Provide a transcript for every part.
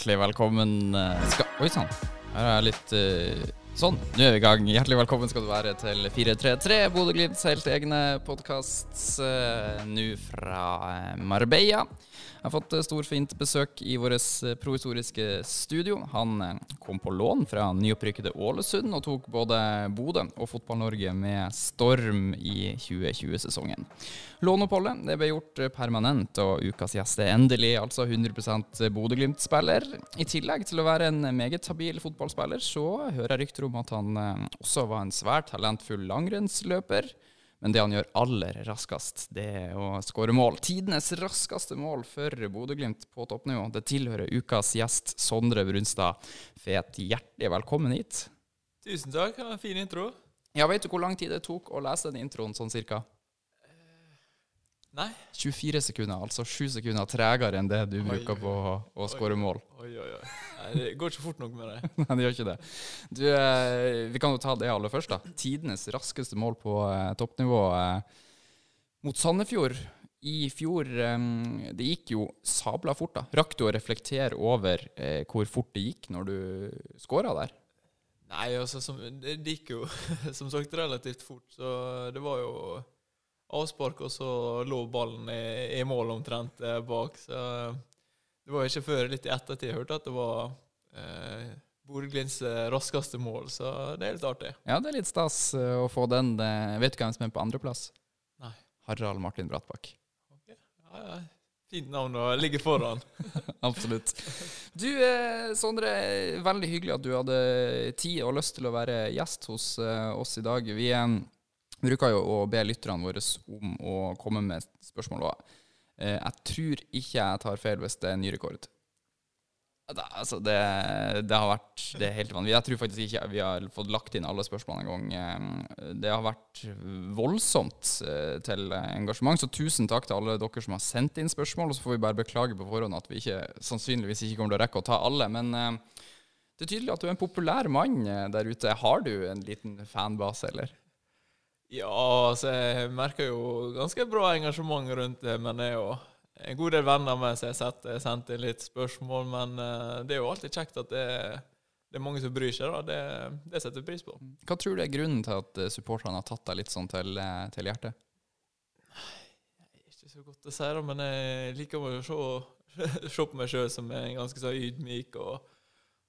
Hjertelig velkommen eh, skal, Oi sann, her er jeg litt uh, Sånn, nå er vi i gang. Hjertelig velkommen skal du være til 433, Bodø-Glimts helt egne podkast nå fra eh, Marbella. Jeg har fått stor storfint besøk i vårt eh, provisoriske studio. Han eh, kom på lån fra nyopprykkede Ålesund og tok både Bodø og Fotball-Norge med storm i 2020-sesongen. Låneoppholdet det ble gjort permanent, og ukas gjest er endelig altså 100 Bodø-Glimt-spiller. I tillegg til å være en meget habil fotballspiller, så hører jeg rykter om at han eh, også var en svært talentfull langrennsløper. Men det han gjør aller raskest, det er å skåre mål. Tidenes raskeste mål for Bodø-Glimt på toppnivå. Det tilhører ukas gjest Sondre Brunstad Fet. Hjertelig velkommen hit. Tusen takk. Fin intro. Ja, Vet du hvor lang tid det tok å lese den introen sånn cirka? Nei. 24 sekunder, altså 7 sekunder tregere enn det du Oi, bruker på å, å skåre mål. Oi, oi, oi. Nei, det går ikke fort nok med det. Nei, det gjør ikke det. Du, eh, vi kan jo ta det aller først, da. Tidenes raskeste mål på eh, toppnivå eh, mot Sandefjord. I fjor eh, Det gikk jo sabla fort, da. Rakk du å reflektere over eh, hvor fort det gikk når du skåra der? Nei, altså, som, det det gikk jo som sagt relativt fort, så det var jo avspark, og så lå ballen i, i mål omtrent eh, bak. Så det var ikke før litt i ettertid jeg hørte at det var eh, Bodø-Glimts eh, raskeste mål, så det er litt artig. Ja, det er litt stas eh, å få den. Eh, vet du hvem som er på andreplass? Nei. Harald Martin Brattbakk. Ja, ja. Fint navn å ligge foran. Absolutt. Du, eh, Sondre, veldig hyggelig at du hadde tid og lyst til å være gjest hos eh, oss i dag. Vi eh, bruker jo å be lytterne våre om å komme med spørsmål. Og, eh, jeg tror ikke jeg tar feil hvis det er ny rekord. Det, altså det, det har vært Det er helt vanlig. Jeg tror faktisk ikke vi har fått lagt inn alle spørsmålene engang. gang. Det har vært voldsomt eh, til engasjement, så tusen takk til alle dere som har sendt inn spørsmål. Og så får vi bare beklage på forhånd at vi ikke, sannsynligvis ikke kommer til å rekke å ta alle. Men eh, det er tydelig at du er en populær mann eh, der ute. Har du en liten fanbase, eller? Ja, altså, jeg merker jo ganske bra engasjement rundt det, men det er jo en god del venner med så jeg har sendt inn litt spørsmål, men eh, det er jo alltid kjekt at det, det er mange som bryr seg, da. Det, det setter jeg pris på. Hva tror du er grunnen til at eh, supporterne har tatt deg litt sånn til, eh, til hjertet? Ikke så godt å si, da, men jeg liker å se, se på meg sjøl som en ganske så ydmyk og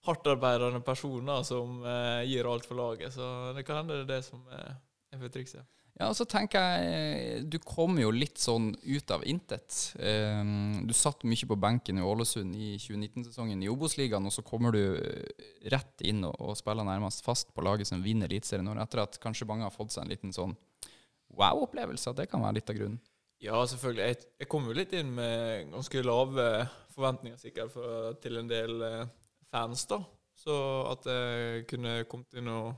hardtarbeidende person som gir alt for laget. Så det kan hende det er det som er, trikset. Ja, og så tenker jeg Du kom jo litt sånn ut av intet. Um, du satt mye på benken i Ålesund i 2019-sesongen i Obos-ligaen, og så kommer du eh, rett inn og, og spiller nærmest fast på laget som vinner Eliteserien året etter at kanskje mange har fått seg en liten sånn wow-opplevelse. At det kan være litt av grunnen. Ja, selvfølgelig. Jeg, jeg kom jo litt inn med ganske lave forventninger sikkert for, til en del eh, fans, da. Så at jeg kunne kommet inn og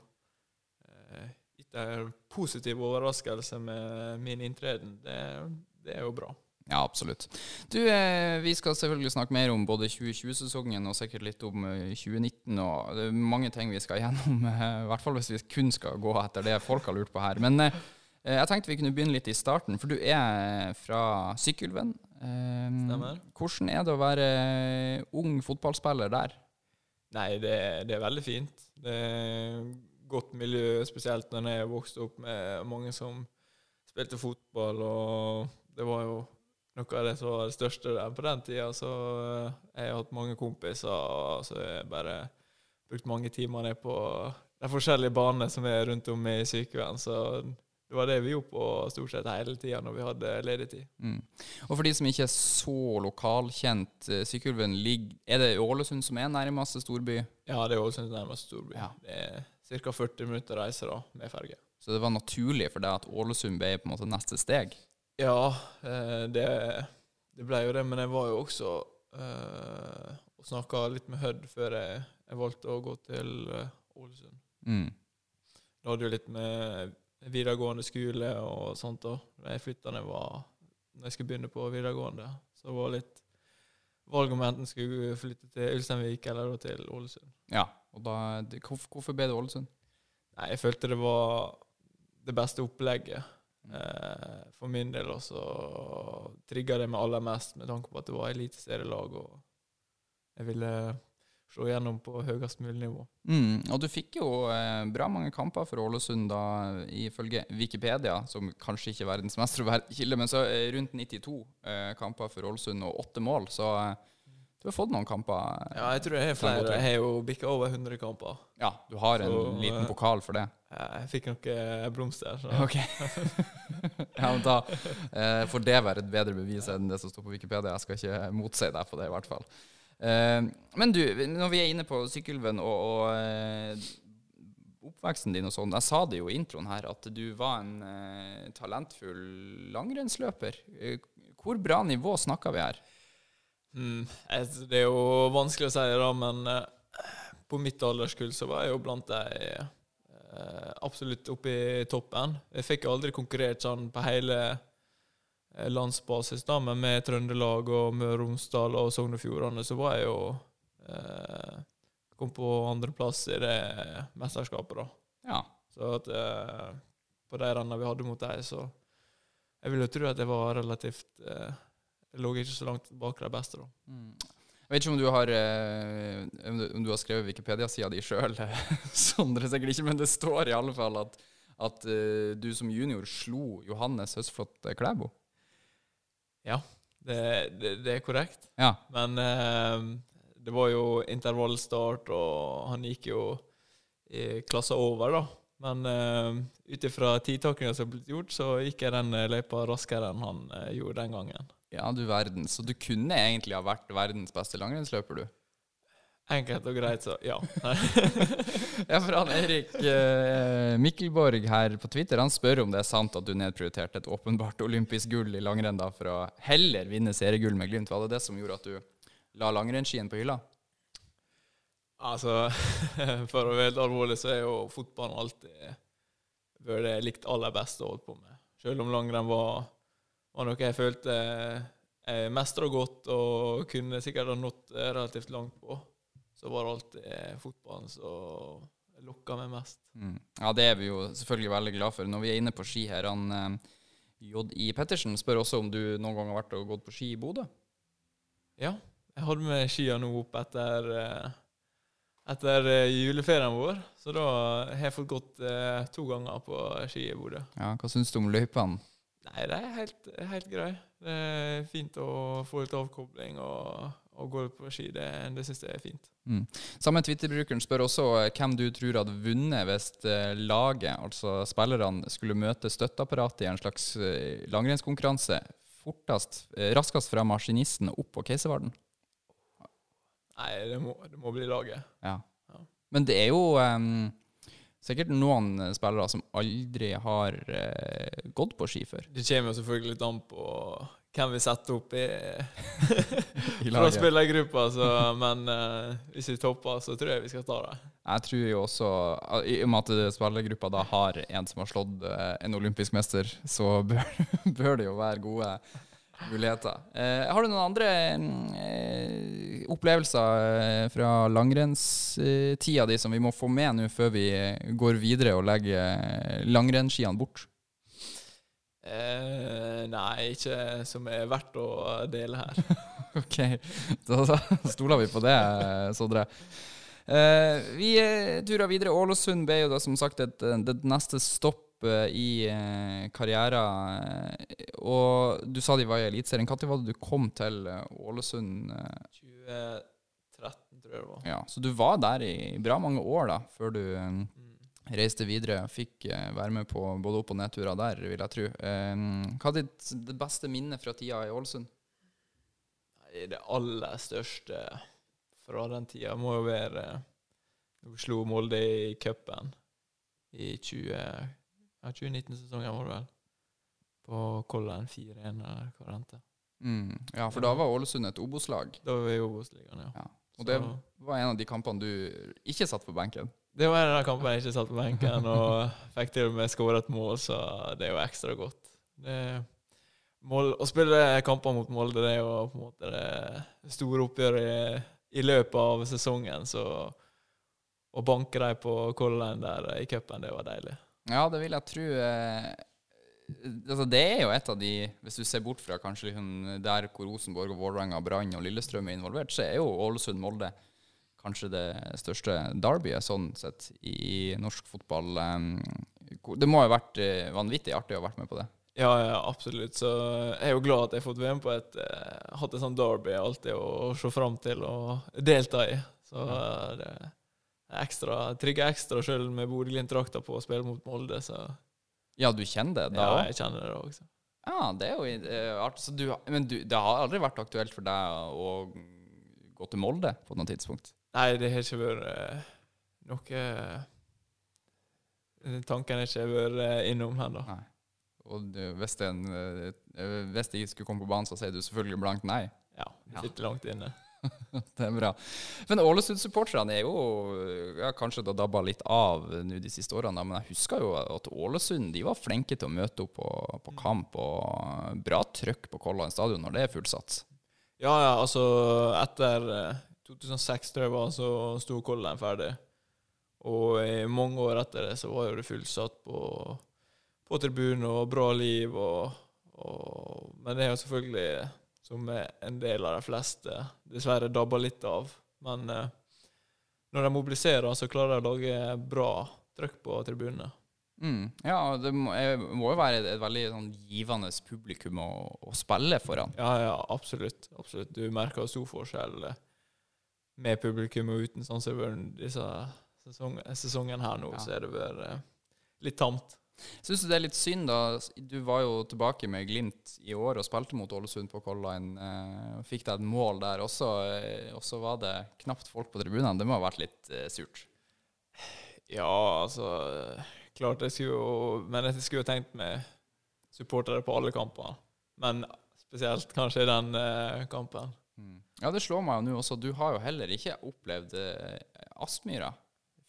eh, positiv overraskelse med min inntreden, det, det er jo bra. Ja, absolutt. Du, eh, Vi skal selvfølgelig snakke mer om både 2020-sesongen og sikkert litt om eh, 2019. og Det er mange ting vi skal gjennom, eh, i hvert fall hvis vi kun skal gå etter det folk har lurt på her. Men eh, jeg tenkte vi kunne begynne litt i starten, for du er fra Sykkylven. Eh, Stemmer. Hvordan er det å være ung fotballspiller der? Nei, det, det er veldig fint. Det er godt miljø, spesielt når jeg vokste opp med mange som spilte fotball, og det var jo noe av det som var det største der på den tida. Så eh, jeg har hatt mange kompiser, så jeg bare brukt mange timer ned på de forskjellige banene som er rundt om i sykehjem. Så det var det vi gjorde på stort sett hele tida når vi hadde ledig tid. Mm. Og for de som ikke er så lokalkjent, eh, ligger Er det Ålesund som er nærmeste storby? Ja, det er Ålesund som er nærmeste storby. Ja. Det er ca. 40 minutter reise da, med ferge. Så det var naturlig for deg at Ålesund ble på en måte neste steg? Ja, eh, det, det ble jo det, men jeg var jo også eh, og snakka litt med Hødd før jeg, jeg valgte å gå til eh, Ålesund. Mm. Det hadde jo litt med videregående skole og sånt da. Da jeg flytta ned, var Når jeg skulle begynne på videregående, så var det litt valg om enten skulle flytte til Ulsteinvik eller da til Ålesund. Ja, og da, det- hvorfor, hvorfor ble det Ålesund? Nei, jeg følte det var det beste opplegget. Eh, for min del også trigga det meg aller mest med tanke på at det var eliteserielag og jeg ville slå gjennom på høyest mulig nivå. Mm, og du fikk jo eh, bra mange kamper for Ålesund da, ifølge Wikipedia, som kanskje ikke er verdens mest troverdige kilde, men så eh, rundt 92 eh, kamper for Ålesund og åtte mål, så eh, du har fått noen kamper. eh, Ja, jeg tror jeg har flere. Jeg har jo bikka over 100 kamper. Ja, du har en Så, liten eh, pokal for det. Jeg fikk noen blomster. Så. Ok. ja, men da eh, får det være et bedre bevis enn det som står på Wikipedia. Jeg skal ikke motsi deg på det, i hvert fall. Eh, men du, når vi er inne på Sykkylven og, og eh, oppveksten din og sånn, jeg sa det jo i introen her, at du var en eh, talentfull langrennsløper. Eh, hvor bra nivå snakker vi her? Mm, det er jo vanskelig å si det, da, men eh, på mitt alderskull så var jeg jo blant de eh, absolutt oppe i toppen. Jeg fikk aldri konkurrert sånn på hele eh, landsbasis, da, men med Trøndelag og Møre og Romsdal og Sogn og Fjordane så var jeg jo eh, Kom på andreplass i det mesterskapet, da. Ja. Så at eh, på de rennene vi hadde mot dem, så Jeg vil jo tro at jeg var relativt eh, Jeg lå ikke så langt bak de beste, da. Mm. Jeg vet ikke om du har, eh, om du, om du har skrevet Wikipedia-sida di sjøl, Sondre, sikkert ikke, men det står i alle fall at, at eh, du som junior slo Johannes Høsflot Klæbo. Det, det, det er korrekt. Ja. Men eh, det var jo intervallstart, og han gikk jo i klassa over, da. Men uh, ut ifra tidtakninga som er blitt gjort, så gikk jeg den eh, løypa raskere enn han uh, gjorde den gangen. ja, du verden. Så du kunne egentlig ha vært verdens beste langrennsløper, du. Enkelt og greit, så ja. Ja, for han Erik eh, Mikkelborg her på Twitter han spør om det er sant at du nedprioriterte et åpenbart olympisk gull i langrenn da, for å heller vinne seriegull med Glimt. Var det det som gjorde at du la langrennsskien på hylla? Altså, for å være helt alvorlig, så er jo fotballen alltid vært det jeg likte aller best å holde på med. Selv om langrenn var, var noe jeg følte jeg mestra godt og kunne sikkert ha nådd relativt langt på, så var det alltid fotballen som lokka meg mest. Mm. Ja, det er vi jo selvfølgelig veldig glad for. Når vi er inne på ski her, han eh, J.I. Pettersen spør også om du noen gang har vært og gått på ski i Bodø? Ja, jeg hadde med skia nå opp etter, eh, etter eh, juleferien vår, så da har jeg fått gått eh, to ganger på ski i Bodø. Ja, Hva syns du om løypene? Nei, det er helt, helt grei. Det er fint å få litt avkobling og, og gå på ski. Det, det syns jeg er fint. Mm. Samme Twitter-brukeren spør også eh, hvem du tror hadde vunnet hvis eh, laget, altså spillerne, skulle møte støtteapparatet i en slags langrennskonkurranse fortest, raskest fra maskinisten opp på Keiservarden. Nei, det må, det må bli laget. Ja. Ja. Men det er jo um, sikkert noen spillere som aldri har uh, gått på ski før. Det kommer jo selvfølgelig litt an på hvem vi setter opp i, I fra i spillergruppa, så, men uh, hvis vi topper, så tror jeg vi skal ta det. Jeg tror jo også, i og med at spillergruppa da har en som har slått eh, en olympisk mester, så bør, bør det jo være gode muligheter. Eh, har du noen andre eh, opplevelser eh, fra langrennstida di som vi må få med nå før vi går videre og legger eh, langrennsskiene bort? Eh, nei, ikke som er verdt å dele her. Ok, da, da stoler vi på det, Sondre. Eh, vi eh, turer videre. Ålesund ble jo da som sagt et, det neste stopp eh, i eh, karrieren. eh, Og du sa de var i Eliteserien. Når var det du kom til Ålesund? eh? 2013, tror jeg det var. Ja, så du var der i bra mange år da, før du eh, Mm. reiste videre. Fikk være med på både opp- og nedturer der, vil jeg tro. Hva er ditt beste minne fra tida i Ålesund? Det aller største fra den tida må jo være Når vi slo Molde i cupen i 20, ja, 2019-sesongen, var det vel. På Kollen 4-1, eller hva det endte. Mm, ja, for da var Ålesund et Obos-lag. Da var vi i Obos-ligaen, ja. Ja. Og det var en av de kampene du ikke satt på benken. Det var en av de kampene jeg ikke satt på benken, og fikk til og med skåra et mål, så det er jo ekstra godt. Det, mål, å spille kamper mot Molde, det er jo på en måte det store oppgjøret i, i løpet av sesongen, så å banke dem på Color Line der i cupen, det var deilig. Ja, det vil jeg tro. eh, altså det er jo et av de Hvis du ser bort fra kanskje liksom der hvor Rosenborg og Vålerenga, Brann og Lillestrøm er involvert, så er jo Ålesund-Molde kanskje det største derbyet sånn sett i norsk fotball. Um, Det må ha vært eh, vanvittig artig å ha vært med på det. Ja, ja, absolutt. Så jeg er jo glad at jeg har fått være med på et eh, hatt et sånt derby alltid å se fram til og delta i. Så ja. det ekstra, trygge ekstra sjøl med Bodø-Glimt-drakta på å spille mot Molde, så Ja, du kjenner det da ja, jeg kjenner det også. Ja, det er jo eh, artig. Så du, men du, det har aldri vært aktuelt for deg å gå til Molde på noe tidspunkt? Nei, det har ikke vært eh, noe eh, Tanken har ikke vært eh, innom ennå. Og du, hvis, det en, hvis de skulle komme på banen, så sier du selvfølgelig blankt nei. Ja, Ja. det sitter langt inne. Det er bra. Men Ålesund-supporterne er jo ja, kanskje da dabba litt av nå de siste årene, men jeg husker jo at Ålesund de var flinke til å møte opp på, på kamp, og bra trøkk på Kollan stadion når det er fullsatt. Ja, ja, altså etter eh, 2006 tror jeg var, så sto Kollan ferdig. Og i mange år etter det så var jo det fullsatt på, på tribunen og bra liv og, og Men det er jo selvfølgelig, som en del av de fleste, dessverre dabber litt av. Men eh, når de mobiliserer, så klarer de å lage bra trøkk på tribunene. Mm. Ja, det må, jo være et, et veldig sånn, givende publikum å, å spille foran. Ja, ja, absolutt. absolutt. Du merker stor forskjell eh, med publikum og uten, sånn som disse sesong, sesongen her nå, Ja. så er det vært eh, litt tamt. Syns du det er litt synd, da? Du var jo tilbake med Glimt i år og spilte mot Ålesund på Color Line. Eh, fikk deg et mål der også, eh, og så var det knapt folk på tribunene. Det må ha vært litt eh, surt. Ja, altså Klart jeg skulle jo Men jeg skulle jo tenkt med supportere på alle kampene. Men spesielt kanskje i den kampen. Mm. Ja, det slår meg jo nå også. Du har jo heller ikke opplevd eh, Aspmyra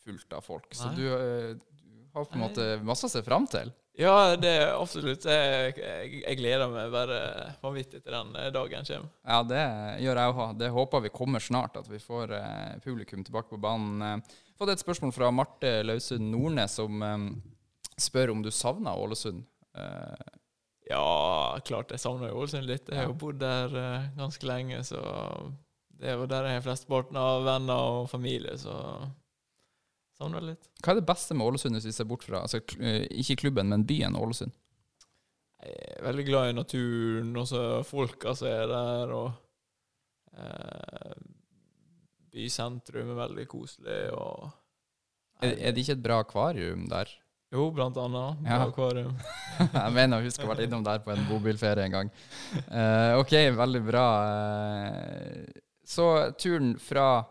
fullt av folk, så Nei. eh, du har på en måte masse å se fram til. Ja, det er absolutt. Jeg, jeg, jeg gleder meg bare vanvittig til den eh, dagen kommer. Ja, det gjør jeg òg. Det håper vi kommer snart, at vi får eh, publikum tilbake på banen. Jeg fått et spørsmål fra Marte Lausund Nordnes som eh, spør om du savner Ålesund. Eh, Ja, klart jeg savner Ålesund litt. Jeg har jo bodd der eh, ganske lenge, så det er jo der jeg har flesteparten av venner og familie, så savner det litt. hva er det beste med Ålesund hvis vi ser bort fra altså, eh, Ikke klubben, men byen Ålesund? Jeg er veldig glad i naturen, og så folka som er der, og eh, bysentrum er veldig koselig, og Er, er det ikke et bra akvarium der? Jo, blant annet. Ja. Ja. Akvarium. jeg mener å huske å ha vært innom der på en bobilferie en gang. Eh, ok, veldig bra. Eh, så turen fra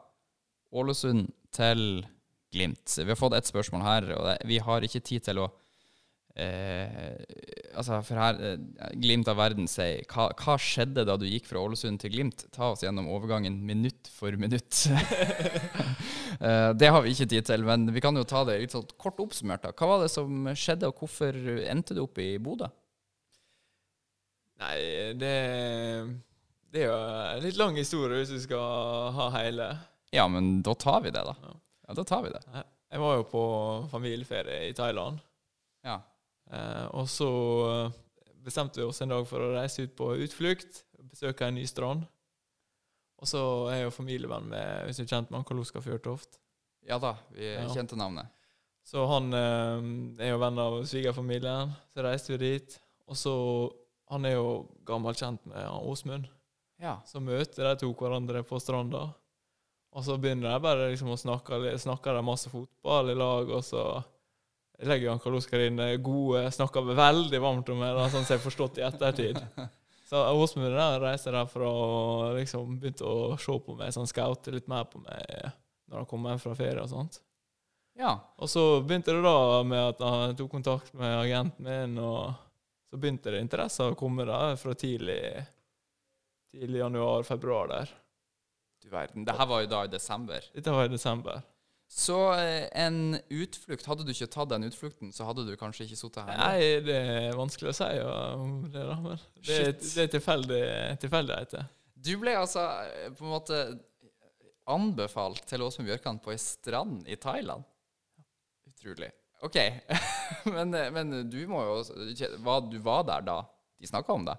Ålesund til Glimt. Vi har fått et spørsmål her, og det, vi har ikke tid til å eh, Altså, for her eh, Glimt av verden sier hva, hva skjedde da du gikk fra Ålesund til Glimt? Ta oss gjennom overgangen minutt for minutt. Eh, det har vi ikke tid til, men vi kan jo ta det litt sånn kort oppsummert. da. Hva var det som skjedde, og hvorfor endte du opp i Bodø? Nei, det, det er jo en litt lang historie hvis du skal ha hele. Ja, men da tar vi det, da. Ja. Ja, da tar vi det. Jeg var jo på familieferie i Thailand, Ja. eh, og så eh, bestemte vi oss en dag for å reise ut på utflukt, besøke en ny strand. Og så er jeg jo familievenn med, hvis du er kjent med Kaloska Fjørtoft. ja da, vi Ja. kjente navnet. Så han eh, er jo venn av svigerfamilien, så reiste vi dit. Og så Han er jo gammelt kjent med Åsmund. Ja. Så møter de to hverandre på stranda. Og så begynner de bare liksom å snakke snakker de masse fotball i lag, og så legger han Karl Oskar inn eh, gode Snakker veldig varmt om det, sånn som jeg har forstått i ettertid. Så Åsmund reiste derfra og liksom begynte å se på meg, sånn scoute litt mer på meg når han kom hjem fra ferie og sånt. ja. Og så begynte det da med at han tok kontakt med agenten min, og så begynte det interesse å komme der fra tidlig, tidlig januar-februar der. Du verden. Det her var jo da i desember. Dette var i desember. Så eh, en utflukt Hadde du ikke tatt den utflukten, så hadde du kanskje ikke sittet her. Nei, det er vanskelig å si om det, da. Men det, det er tilfeldig, tilfeldigheter. Du ble altså eh, på en måte anbefalt til Åsmund Bjørkan på ei strand i Thailand. Utrolig. OK. men, eh, men du må jo var, Du var der da de snakka om det?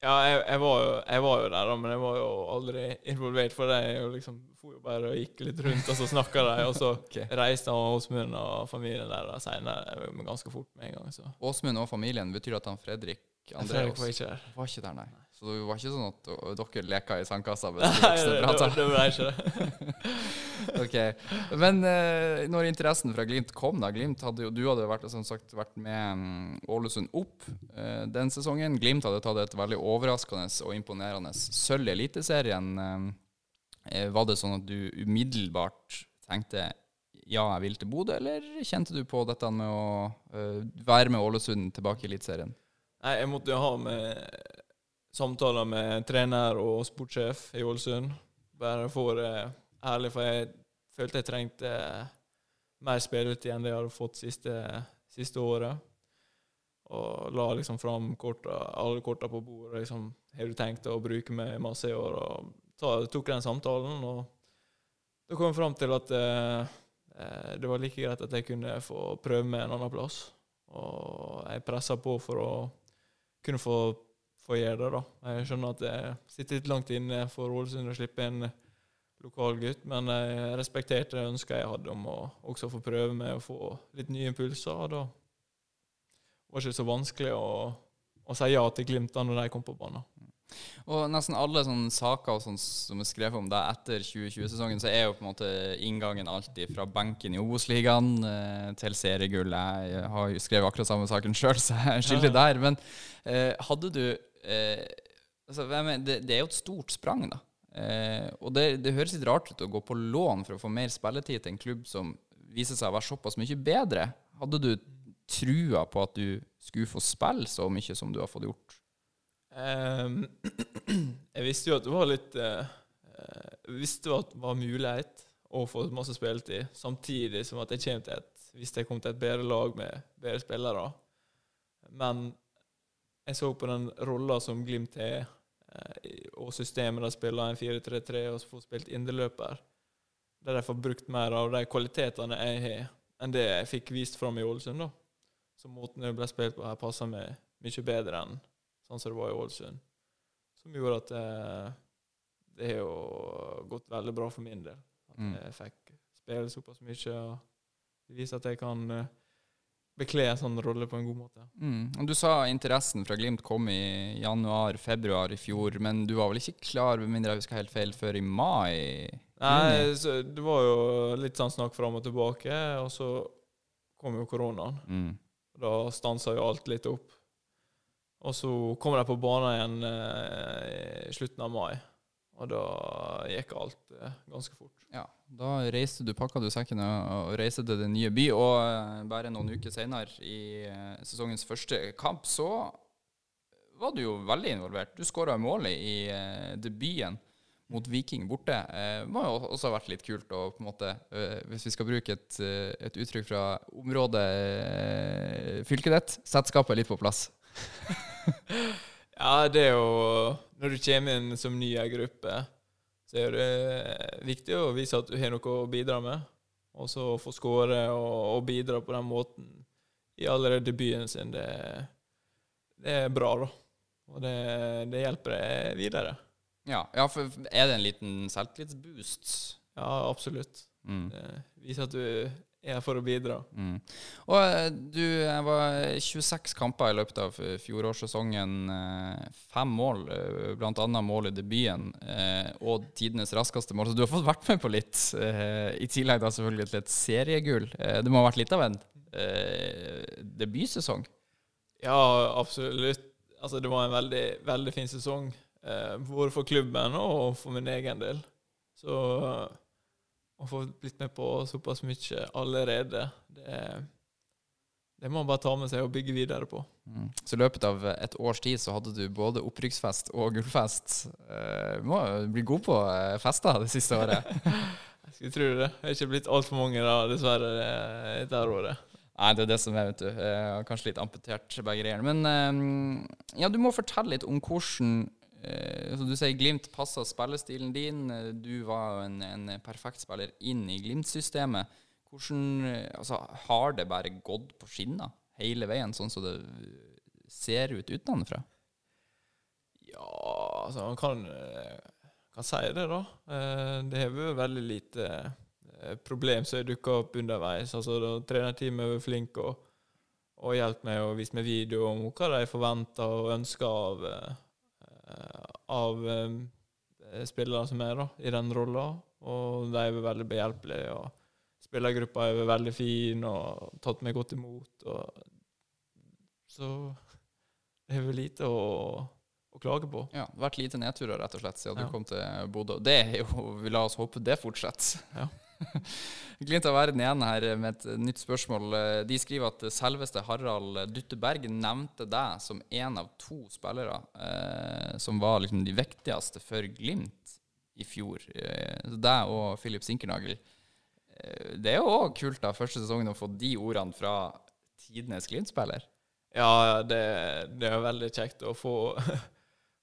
Ja, jeg, jeg, var jo, jeg, var jo, der, da, men jeg var jo aldri involvert. For de liksom, for jo bare og gikk litt rundt, og så snakka de. Og så okay. reiste Åsmund og familien der seinere ganske fort med en gang. Åsmund og familien, betyr det at han Fredrik Andreas var ikke der. Var ikke der, nei. Så det var ikke sånn at dere leka i sandkassa Nei, det? Det, det var ikke det. ok. Men uh, når interessen fra Glimt kom, da Glimt hadde jo, Du hadde vært, som sagt, vært med um, Ålesund opp uh, den sesongen. Glimt hadde tatt et veldig overraskende og imponerende sølv i Eliteserien. Uh, var det sånn at du umiddelbart tenkte ja, jeg vil til Bodø, eller kjente du på dette med å være med Ålesund tilbake i Eliteserien? Nei, jeg måtte jo ha med samtaler med trener og sportssjef i Ålesund. Bare for uh, ærlig, for jeg følte jeg trengte uh, mer spilletid enn det jeg hadde fått siste, siste året. Og la liksom fram korta, alle korta på bordet. Liksom, har du tenkt å bruke meg masse i år? Og ta, tok den samtalen, og da kom jeg fram til at eh, det var like greit at jeg kunne få prøve meg en annen plass. Og jeg pressa på for å kunne få få gjøre det. da. Jeg skjønner at det sitter litt langt inne for Ålesund å slippe en lokal gutt, men jeg respekterte det ønsket jeg hadde om å også få prøve med å få litt nye impulser. og Da var det ikke så vanskelig å, å si ja til Glimt da når de kom på banen. Og nesten alle sånne saker sånn som er skrevet om deg etter 2020-sesongen, så er jo på en måte inngangen alltid fra benken i Obos-ligaen eh, til seriegull. Jeg har jo skrevet akkurat samme saken sjøl, så jeg er skyldig der. Men eh, hadde du eh, altså, det, det, er jo et stort sprang, da. Eh, og det, det, høres litt rart ut å gå på lån for å få mer spilletid til en klubb som viser seg å være såpass mye bedre. Hadde du trua på at du skulle få spille så mye som du har fått gjort? Um, jeg visste jo at det var litt uh, Jeg visste at det var mulighet å få masse spilletid, samtidig som at jeg kommer til et, hvis jeg kom til et bedre lag med bedre spillere. Men jeg så på den rolla som Glimt har, eh, og systemet de spiller en 4-3-3 og så får spilt indreløper, der de får brukt mer av de kvalitetene jeg har, enn det jeg fikk vist fram i Ålesund. da. Så måten det ble spilt på her, passer meg mye bedre enn sånn som det var i Ålesund. Som gjorde at det, eh, det har jo gått veldig bra for min del. At mm. jeg fikk spille såpass mye. og Det viser at jeg kan eh, bekle en sånn rolle på en god måte. Mm. Du sa interessen fra Glimt kom i januar-februar i fjor, men du var vel ikke klar, med mindre jeg husker helt feil, før i mai? Nei, det var jo litt sånn snakk fram og tilbake, og så kom jo koronaen. Mm. Da stansa jo alt litt opp. Og så kom de på banen igjen eh, i slutten av mai, og da gikk alt eh, ganske fort. Ja, Da reiste du, pakka du sekkene og reiste til den nye by. Og eh, bare noen uker senere, i eh, sesongens første kamp, så var du jo veldig involvert. Du skåra målet i debuten mot Viking borte. Det må jo også ha vært litt kult å på en måte, hvis vi skal bruke et, et uttrykk fra området fylket ditt, sette skapet litt på plass. ja, det er jo Når du kommer inn som ny i gruppe så er det viktig å vise at du har noe å bidra med. Og så få skåre og, og, bidra på den måten i allerede debuten sin, det, det er bra, da. Og det, det hjelper deg videre. Ja, ja, for er det en liten selvtillitsboost? Ja, absolutt. Mm. Det viser at du er for å bidra. Mm. Og eh, du var 26 kamper i løpet av fjorårssesongen. Eh, fem mål, eh, bl.a. mål i debuten, og tidenes raskeste mål. Så du har fått vært med på litt. I tillegg da selvfølgelig til et seriegull. Det må ha vært litt av en debutsesong? Ja, absolutt. Altså, det var en veldig, veldig fin sesong. Både for klubben og for min egen del. Så å få blitt med på såpass mye allerede, det, det må man bare ta med seg og bygge videre på. Mm. Så i løpet av et års tid så hadde du både opprykksfest og gullfest. Eh, du må bli god på eh, fester det siste året. Jeg skulle tro det. Det er ikke blitt altfor mange da, dessverre, dette året. Nei, det er det som er, vet du. Jeg har kanskje litt amputert begge greiene. Men eh, ja, du må fortelle litt om hvordan Eh, så Du sier Glimt passer spillestilen din. Eh, du var en, en perfekt spiller inn i Glimt-systemet. hvordan eh, Altså, har det bare gått på skinner hele veien, sånn som det ser ut utenfra? Ja, altså man kan, kan si det, da. Det har vært veldig lite problem som har dukka opp underveis. Altså, da Trenerteamet har vært flinke og, og hjulpet meg og vist meg video om hva de forventer og ønsker av, av eh, spillere som er da, i den rolla. Og de er veldig behjelpelige. og Spillergruppa er veldig fin og tatt meg godt imot. Og så det er vel lite å, å klage på. Ja, det har vært lite nedturer, rett og slett, siden Ja. du kom til Bodø. Det er jo Vi la oss håpe det fortsetter. Ja. Glimt av verden igjen her med et nytt spørsmål. De skriver at selveste Harald Dutteberg nevnte deg som en av to spillere eh, som var liksom de viktigste for Glimt i fjor. Eh, deg og Filip Sinkernagel. Eh, det er jo òg kult da, første sesongen å få de ordene fra tidenes Glimt-spiller. Ja, det, det er veldig kjekt å få,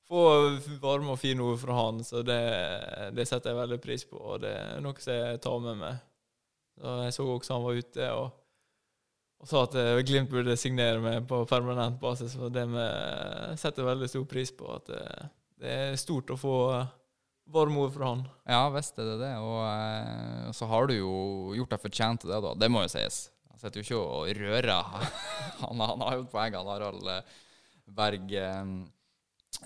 få varme og fine ord fra han, så det, det setter jeg veldig pris på. Og det er noe som jeg tar med meg. Så jeg så også han var ute og, og sa at eh, Glimt burde signere meg på permanent basis, og det med, setter jeg veldig stor pris på. At det, det er stort å få varme ord fra han. Ja visst er det det. Og og, så har du jo gjort deg fortjent til det, da. Det må jo sies. Han sitter jo ikke og rører. Han, han har jo et poeng, han Harald eh, Berg. eh.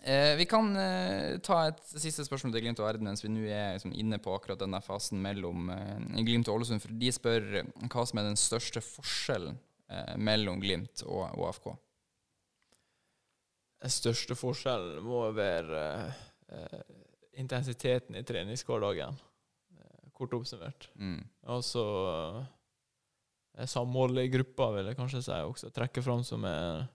Eh, vi kan eh, ta et siste spørsmål til Glimt og Verden mens vi nå er liksom, inne på akkurat denne fasen mellom eh, Glimt og Ålesund. For de spør eh, hva som er den største forskjellen eh, mellom Glimt og AFK. Den største forskjellen må være eh, intensiteten i treningshverdagen, kort oppsummert. Mm. Og så eh, samholdet i gruppa, vil jeg kanskje si også. Trekke fram som, er-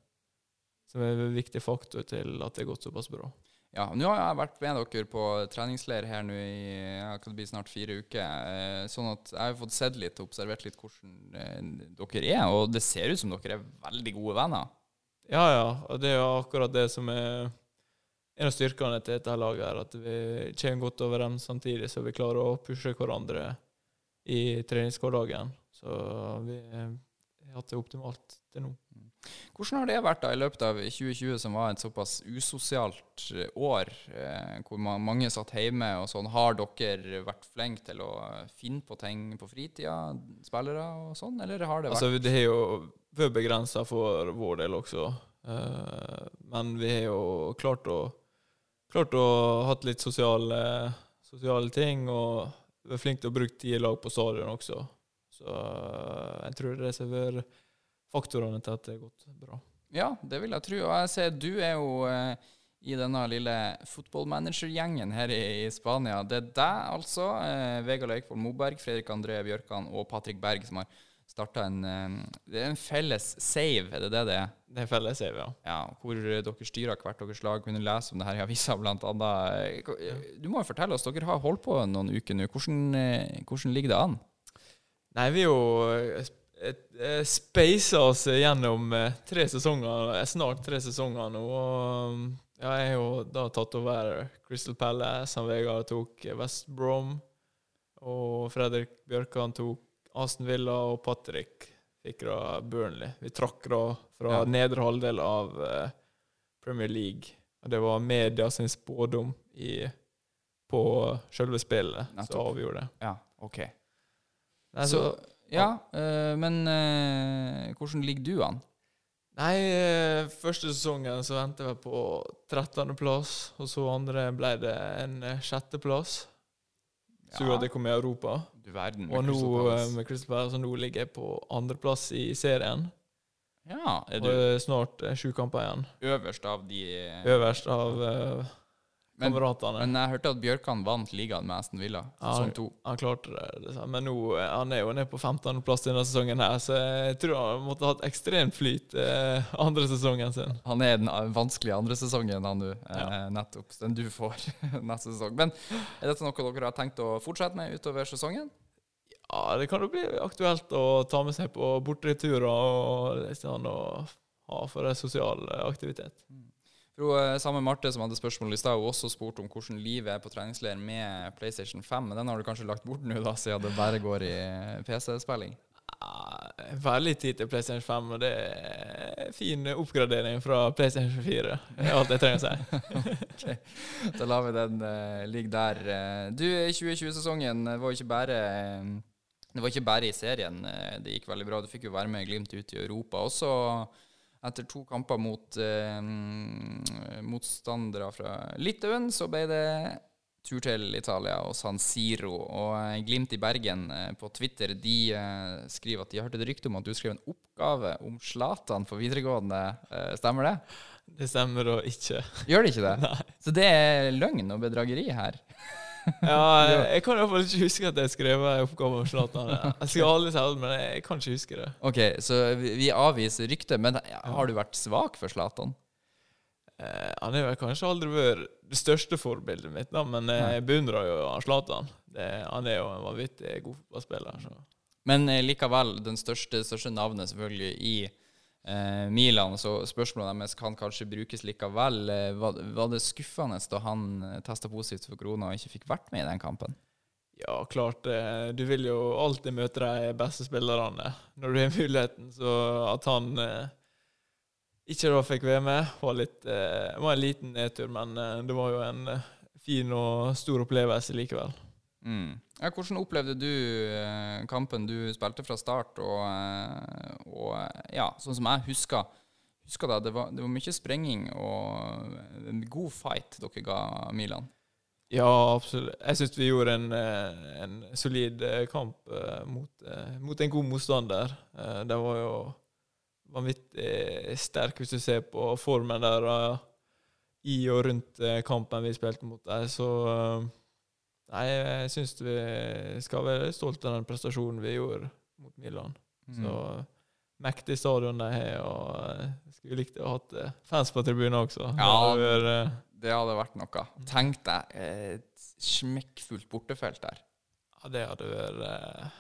som er en viktig faktor til at det har gått såpass bra. Ja, nå har jeg vært med dere på treningsleir her nå i blir snart fire uker. Eh, sånn at jeg har fått sett litt og observert litt hvordan eh, dere er. Og det ser ut som dere er veldig gode venner. Ja, ja. Og det er jo akkurat det som er en av styrkene til dette laget, er at vi kommer godt overens samtidig, så vi klarer å pushe hverandre i treningshverdagen. Så vi hatt det optimalt til nå. Hvordan har det vært da i løpet av 2020, som var et såpass usosialt eh, år, eh, hvor ma mange satt hjemme og sånn? Har dere vært flinke til å finne på ting på fritida, spillere og sånn, eller har det vært Altså, det har jo vært begrensa for vår del også. Eh, men vi har jo klart å Klart å hatt litt sosiale, sosiale ting, og vært flinke til å bruke tid i lag på stadion også. Så eh, jeg tror det er det som har vært faktorene til at det har gått bra. Ja, det vil jeg tro. Og jeg ser du er jo eh, i denne lille fotballmanagergjengen her i, i Spania. Det er deg, altså. Eh, Vegard Leikvoll Moberg, Fredrik André Bjørkan og Patrick Berg som har starta en eh, Det er en felles save, er det det det er? Det er felles save, ja. Ja, hvor dere styrer hvert deres lag. Kunne lese om det her i avisa, blant annet. Du må jo fortelle oss, dere har holdt på noen uker nå. Hvordan, hvordan ligger det an? Nei, vi er jo spacer oss gjennom eh, tre sesonger, eh, snart tre sesonger nå. Og um, ja, jeg har jo da tatt over Crystal Palace, han Vegard tok West Brom, og Fredrik Bjørkan tok Aston Villa, og Patrick fikk da Burnley. Vi trakk da fra Ja. nedre halvdel av eh, Premier League. Og det var media sin spådom i, på selve spillet som avgjorde det. Ja, OK. Nei, Så, ja, eh, men eh, hvordan ligger du an? Nei, eh, første sesongen så endte jeg på 13.-plass, og så andre ble det en sjette sjetteplass. Så at jeg kom i Europa. Du verden. Og nå med Crystal Palace, så nå ligger jeg på andreplass i serien. Ja, er Og du det er snart sju kamper igjen. øverst av de Øverst av eh, Men- Men jeg hørte at Bjørkan vant ligaen med Aston Villa, to. Han klarte det. men nå, eh, han er jo nede på 15.-plass denne sesongen, her, så jeg tror han måtte ha hatt ekstremt flyt eh, andre sesongen sin. Han er den eh, vanskelige andre sesongen, han nå. Eh, Ja. nettopp. Den du får neste sesong. Men er dette noe dere har tenkt å fortsette med utover sesongen? Ja, det kan jo bli aktuelt å ta med seg på borteturer og og, og å ha for en sosial aktivitet. For hun, eh, Samme Marte som hadde spørsmål i stad, hun også spurt om hvordan livet er på treningsleir med PlayStation 5. Men den har du kanskje lagt bort nå, da, siden det bare går i PC-spilling? Ja, Veldig tid til PlayStation 5, og det er fin oppgradering fra PlayStation 4. Det er alt jeg trenger å si. Da lar vi den uh, ligge der. Eh, Du, 2020-sesongen var jo ikke bare eh, Det var ikke bare i serien eh, det gikk veldig bra. Du fikk jo være med Glimt ut i Europa. Også etter to kamper mot eh, motstandere fra Litauen, så ble det tur til Italia og San Siro. Og eh, Glimt i Bergen eh, på Twitter de eh, skriver at de har hørt et rykte om at du skrev en oppgave om Zlatan for videregående. Stemmer det? Det stemmer og ikke. Gjør det ikke det? Nei. Så det er løgn og bedrageri her? Ja, jeg, kan i hvert fall ikke huske at jeg skrev oppgave om Zlatan. Jeg skal aldri si det, men jeg kan ikke huske det. Ok, så vi vi avviser ryktet, men har du vært svak for Zlatan? Eh, han har vel kanskje aldri vært det største forbildet mitt, da, men jeg beundrer jo Zlatan. Han er jo en vanvittig god fotballspiller. Men eh, likevel, den største, største navnet selvfølgelig i eh, Milan, så spørsmålet deres kan kanskje brukes likevel. Eh, var, var det skuffende da han eh, testa positivt for korona og ikke fikk vært med i den kampen? Ja, klart eh, Du vil jo alltid møte de beste spillerne når du har muligheten. Så at han ikke da fikk være med, var, litt, var en liten nedtur. Men det var jo en fin og stor opplevelse likevel. Mm. Ja, hvordan opplevde du eh, kampen du spilte fra start? Og, eh, og ja, sånn som jeg husker, husker det, det var, det var mye sprenging og en god fight dere ga Milan. Ja, absolutt. Jeg syns vi gjorde en, eh, en solid kamp mot, mot en god motstander. Det var jo vanvittig sterk hvis du ser på formen der i og rundt kampen vi spilte mot dem. Så nei, jeg syns vi skal være stolte av den prestasjonen vi gjorde mot Milan. Mm. Så mektig stadion de har, og skulle likt å ha hatt eh, fans på tribunen også. Det Ja. hadde vært, eh, Det hadde vært noe. Tenk deg et smekkfullt bortefelt der. Ja, det hadde vært eh,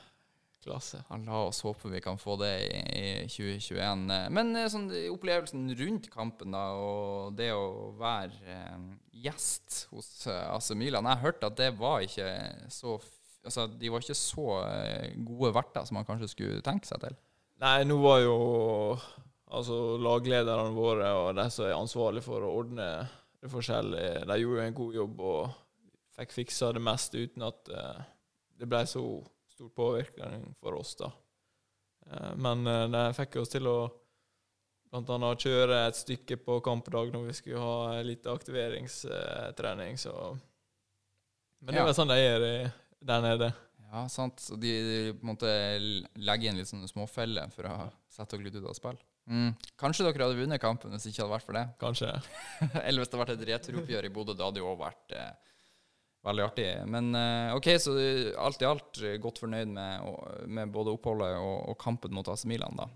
klasse. La oss håpe vi kan få det i, i 2021. Eh, Men eh, sånn, opplevelsen rundt kampen da, og det å være eh, gjest hos eh, AC Milan Jeg hørte at det var ikke så Altså, de var ikke så gode verter som man kanskje skulle tenke seg til. Nei, nå var jo altså laglederne våre og de som er ansvarlige for å ordne det forskjellige, de gjorde jo en god jobb og fikk fiksa det meste uten at det ble så stor påvirkning for oss, da. Eh, men det fikk oss til å bl.a. kjøre et stykke på kampdag når vi skulle ha litt aktiveringstrening, så Men det Ja. er vel sånn de gjør der nede. Ja, sant. Så de, de på en måte legger inn litt sånne småfeller for å sette dere litt ut av spill. Mm. Kanskje dere hadde vunnet kampen hvis det ikke hadde vært for det. Kanskje. Eller hvis det hadde vært et returoppgjør i Bodø, det hadde jo også vært eh, veldig artig. Men eh, OK, så eh, alt i alt eh, godt fornøyd med, med både oppholdet og, og kampen mot AC Milan, da.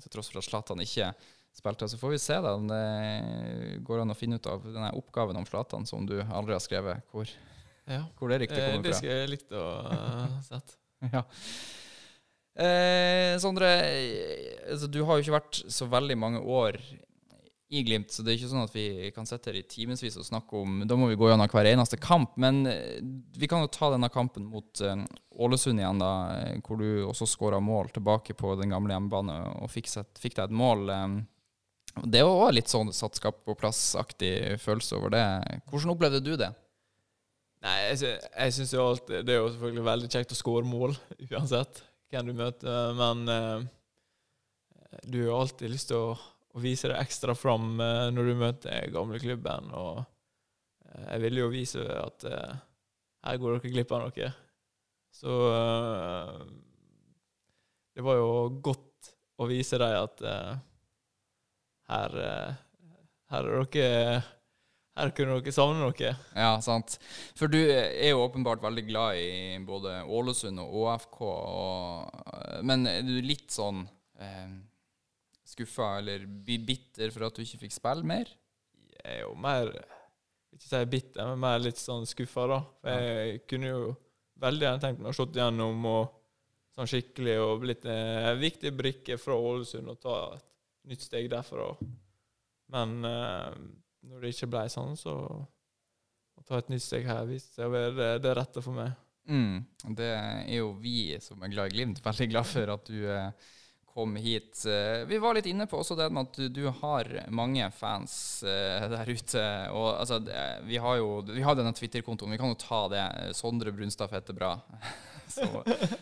Til tross for at Zlatan ikke spilte. Så får vi se da om det går an å finne ut av denne oppgaven om Zlatan som du aldri har skrevet, hvor, Ja. hvor det riktig kommer kommer det fra. skulle jeg likt å uh, sett. Ja. Eh, Sondre, altså, du har jo ikke vært så veldig mange år i Glimt, så det er ikke sånn at vi kan sitte her i timevis og snakke om Da må vi gå gjennom hver eneste kamp, men eh, vi kan jo ta denne kampen mot eh, Ålesund igjen, da, eh, hvor du også skåra mål tilbake på den gamle hjemmebane og fikk, fikk deg et mål. Det var også litt sånn satt skap på plass-aktig følelse over det. Hvordan opplevde du det? Nei, jeg, jeg syns jo alltid Det er jo selvfølgelig veldig kjekt å skåre mål, uansett hvem du møter, men du har alltid lyst til å, å vise deg ekstra fram eh, når du møter gamleklubben, og eh, jeg ville jo vise at eh, her går dere glipp av noe. Så det var jo godt å vise dem at her, her er dere her kunne dere savne noe. Ja, sant. For du er jo åpenbart veldig glad i både Ålesund og ÅFK, og, men er du litt sånn eh, skuffa eller bitter for at du ikke fikk spille mer? Jeg er jo mer Ikke si bitter, men mer litt sånn skuffa, da. For jeg kunne jo veldig gjerne tenkt meg å slått gjennom og sånn skikkelig og blitt en viktig brikke fra Ålesund og ta et nytt steg derfra. Men eh, når det ikke ble sånn, så å ta et nytt steg her viste seg å være det, det rette for meg. Mm. Det er jo vi som er glad i Glimt, veldig glad for at du eh, kom hit. Eh, vi var litt inne på også det med at du, har mange fans eh, der ute. Og altså, vi har jo vi har denne Twitter-kontoen, vi kan jo ta det. Sondre Brunstad heter bra. så,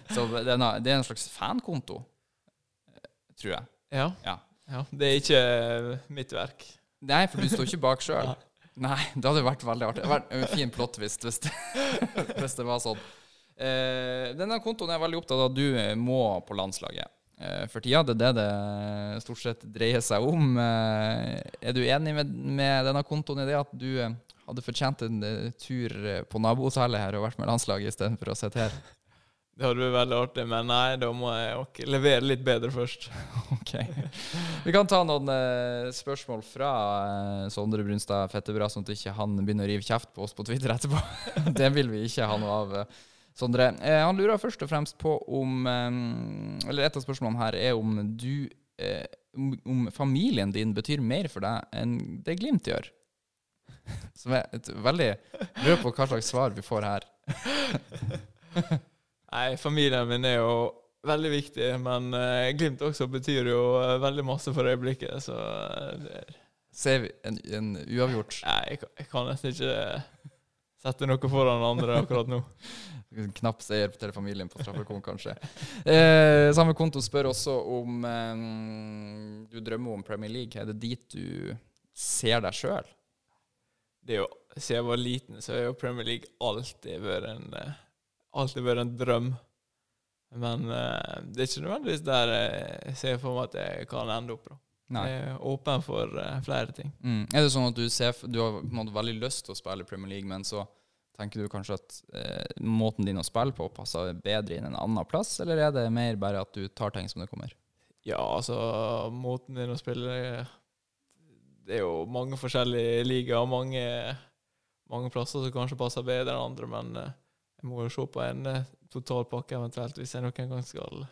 så denne, det er en slags fankonto, tror jeg. Ja. Ja. ja. Det er ikke eh, mitt verk. Nei, for du står ikke bak sjøl. Nei, det hadde vært veldig artig. Det hadde vært en fin plot-twist hvis, hvis det var sånn. Denne kontoen er veldig opptatt av at du må på landslaget. Eh, for tida det er det det stort sett dreier seg om. Eh, er du enig med, med denne kontoen i det at du eh, hadde fortjent en tur på nabohotellet her og vært med landslaget istedenfor å sitte her? Det hadde vært veldig artig, men nei, da må jeg nok levere litt bedre først. Ok. Vi kan ta noen eh, spørsmål fra eh, Sondre Brunstad Fettebra, sånn at ikke han begynner å rive kjeft på oss på Twitter etterpå. det vil vi ikke ha noe av. eh, Sondre. Eh, han lurer først og fremst på om eh, Eller et av spørsmålene her er om du eh, om, familien din betyr mer for deg enn det Glimt gjør. Som er et veldig Lurer på hva slags svar vi får her. Nei, familien min er jo veldig viktig, men Glimt også betyr jo veldig masse for øyeblikket, så Ser vi en, en uavgjort? Nei, jeg, jeg kan nesten ikke sette noe foran andre akkurat nå. Knapp seier til familien på straffekonk, kanskje. Eh, samme konto spør også om eh, du drømmer om Premier League. Er det dit du ser deg sjøl? Det er jo, Siden jeg var liten, så har jo Premier League alltid vært en, eh, alltid vært en drøm. Men eh, det er ikke nødvendigvis der jeg ser for meg at jeg kan ende opp. da. Nei. Jeg er åpen for eh, flere ting. Mm. Er det sånn at du, ser, du har på en måte veldig lyst til å spille Premier League, men så tenker du kanskje at eh, måten din å spille på passer bedre inn en annen plass, eller er det mer bare at du tar ting som det kommer? Ja, altså Måten din å spille Det er jo mange forskjellige ligaer, mange, mange plasser som kanskje passer bedre enn andre, men eh, jeg må jo se på en eh, totalpakke eventuelt hvis jeg noen gang skal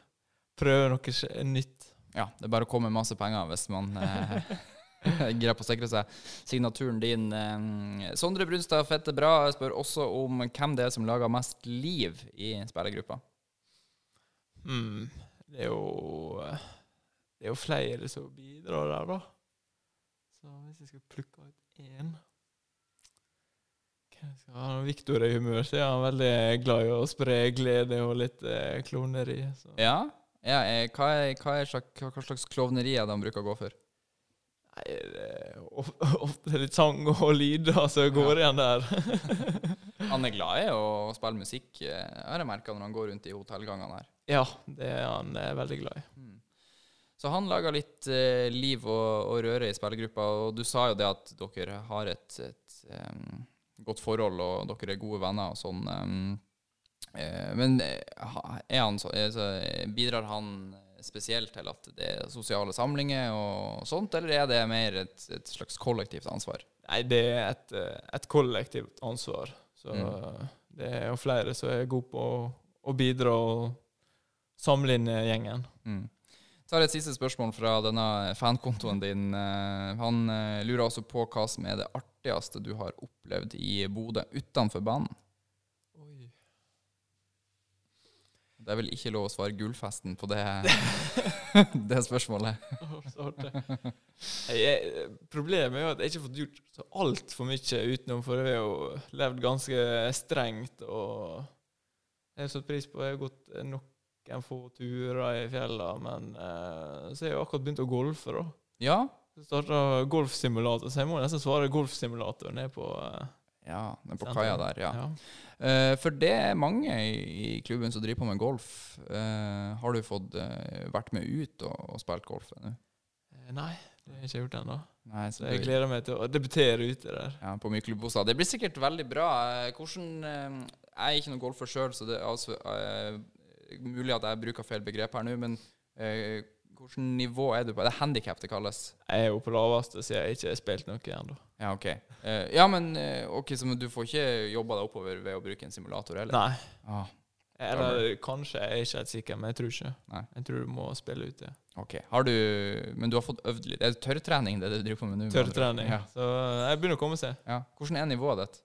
prøve noe nytt. Ja, det er bare å komme med masse penger hvis man greier på å sikre seg signaturen din. Eh, Sondre Brunstad Fette Bra spør også om hvem det er som lager mest liv i spillergruppa. Mm, Det er jo Det er jo flere som bidrar der, da. Så hvis jeg skal plukke ut én ha? Når er i humør, så er han veldig glad i å spre glede og litt eh, kloneri. Så. Ja, ja eh, hva, er, hva, er slags, hva slags klovneri er det han bruker å gå for? Nei, ofte litt sang og lyder som går igjen der. Han er glad i å spille musikk, eh, har jeg merka når han går rundt i hotellgangene her. ja, det er han veldig glad i. Mm. Så han lager litt eh, liv og, og røre i spillergruppa, og du sa jo det at dere har et, et um, godt forhold, og dere er gode venner og sånn. Um, Eh, men er han så, er, så, bidrar han spesielt til at det er sosiale samlinger og sånt, eller er det mer et, et slags kollektivt ansvar? Nei, det er et, eh, et kollektivt ansvar. Så Mm. det er jo flere som er gode på å, å bidra og samle inn gjengen. Mm. tar et siste spørsmål fra denne fankontoen din. Eh, Han eh, lurer også på hva som er det artigste du har opplevd i Bodø utenfor banen. Oi. Det er vel ikke lov å svare gullfesten på det, det spørsmålet. Jeg, problemet er jo at jeg ikke har fått gjort så altfor mye utenom, for jeg har jo levd ganske strengt. Og jeg har satt pris på Jeg har gått noen få turer i fjellene, men eh, så har jeg jo akkurat begynt å golfe, da. Ja, Så starta golfsimulator, så jeg må nesten svare golfsimulator ned på eh, ja den på kaia der, ja. ja. Uh, for det er mange i, i klubben som driver på med golf. Uh, har du fått uh, vært med ut og, og spilt golf ennå? Nei, det har jeg ikke gjort ennå. Nei, Så jeg gleder meg til å debutere ute der. Ja, på Myklebostad. Det blir sikkert veldig bra. Hvordan Jeg er ikke noen golfer sjøl, så det er altså mulig at jeg bruker feil begrep her nå, men hvilket nivå er du på? Det er handikap det kalles. Jeg er jo på laveste, siden jeg ikke har spilt noe ennå. Ja, OK. Uh, ja, men eh, ok, så du får ikke jobba deg oppover ved å bruke en simulator, eller? Nei. Ah, Eller kanskje, jeg er ikke helt sikker, men jeg tror ikke. Nei. Jeg tror du må spille ut det. Ok. Har du Men du har fått øvd litt? Er det tørrtrening det du driver på med nå? Tørrtrening. Ja. Så jeg begynner å komme seg. ja. Hvordan er nivået ditt?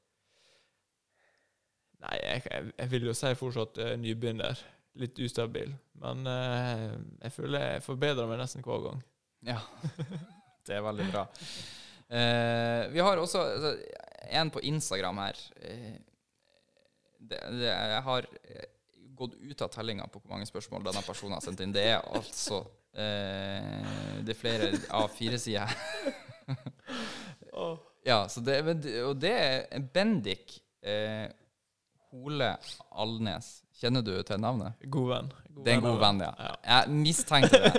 Nei, jeg, jeg, jeg vil jo si fortsatt eh, nybegynner. Litt ustabil. Men eh, jeg føler jeg forbedrer meg nesten hver gang. Ja. det er veldig bra. Eh, vi har også altså, en på Instagram her. Eh, det, det, jeg har eh, gått ut av tellinga på hvor mange spørsmål denne personen har sendt inn. Det er altså eh, Det er flere av fire sider her. Ja, så det, og det er Bendik eh, Hole Alnes. Kjenner du til navnet? God venn. Det er en god venn, ja. Jeg mistenkte det.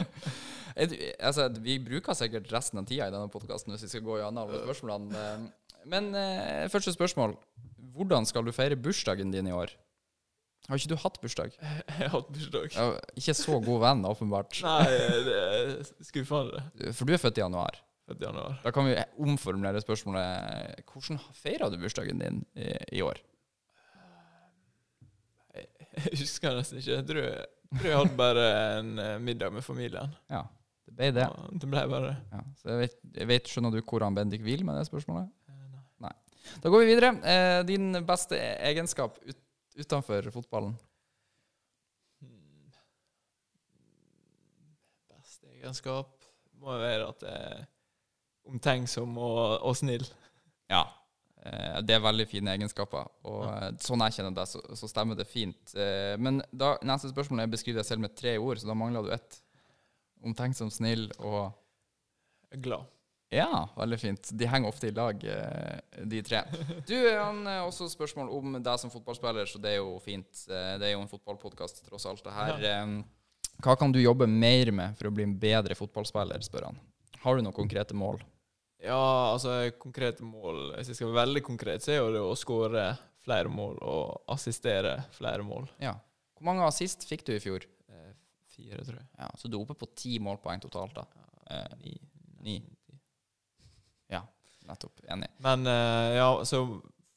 Jeg- altså, vi bruker sikkert resten av tida i denne podkasten hvis vi skal gå gjennom alle spørsmålene. eh, Men eh, første spørsmål. Hvordan skal du feire bursdagen din i år? Har ikke du hatt bursdag? Jeg har hatt bursdag. Ja, ikke så god venn, åpenbart. Nei, det er skuffende. For du er født i januar. Født i januar. Da kan vi omformulere spørsmålet Hvordan feira du bursdagen din i, i år? Jeg husker nesten ikke. Jeg tror jeg, tror jeg hadde bare en eh, middag med familien. Ja, det ble det. Ja, det ble bare Ja, så jeg vet, jeg vet, Skjønner du hvor han Bendik vil med det spørsmålet? Nei. nei. Da går vi videre. Eh, din beste egenskap ut, utenfor fotballen? Hmm. Beste egenskap må jo være at jeg er omtenksom og, og snill. Ja. Eh, det er veldig fine egenskaper, og ja. sånn jeg kjenner deg, så, så stemmer det fint. Eh, men da, neste spørsmål er beskriv deg selv med tre ord, så da mangler du ett. Omtenksom, snill og Glad. Ja, veldig fint. De henger ofte i lag, eh, de tre. Du, Jan, også spørsmål om deg som fotballspiller, så det er jo fint. Eh, Det er jo en fotballpodkast, tross alt det her. Ja. Hva kan du jobbe mer med for å bli en bedre fotballspiller, spør han. Har du noen konkrete mål? Ja, altså konkrete mål Hvis jeg skal være veldig konkret, så er jo det å skåre flere mål og assistere flere mål. Ja. Hvor mange assist fikk du i fjor? Eh, Fire, tror jeg. Ja, Så du er oppe på ti målpoeng totalt, da. Eh, Ni. ni. Ja, nettopp. Enig. Men eh, ja, så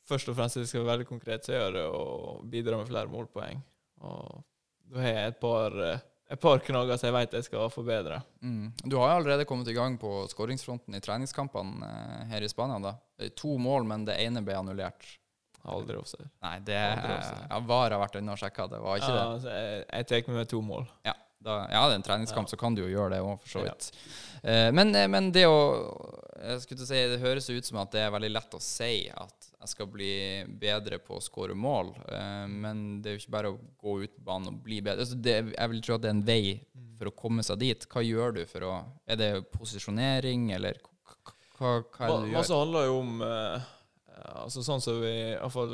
først og fremst, hvis jeg skal være veldig konkret, så er det å bidra med flere målpoeng. Og da har jeg et par, eh, et par knagger som jeg vet jeg skal forbedre. Mm. Du har allerede kommet i gang på skåringsfronten i treningskampene eh, her i Spania. da. To mål, men det ene ble annullert. Aldri offside. Nei, det Aldri offside. ja, VAR har vært inne og sjekka, det var ikke Ja, det. altså, jeg, jeg tar med meg to mål. Ja, da, ja, det er en treningskamp, så kan du jo gjøre det òg, for så vidt. Eh, men, eh, men det å jeg skulle si, Det høres ut som at det er veldig lett å si at jeg skal bli bedre på å skåre mål, eh, men det er jo ikke bare å gå ut på banen og bli bedre. Altså det, jeg vil tro at det er en vei for å komme seg dit. Hva gjør du for å Er det posisjonering, eller hva, hva, er det du gjør? Masse handler jo om eh, altså Sånn som vi fall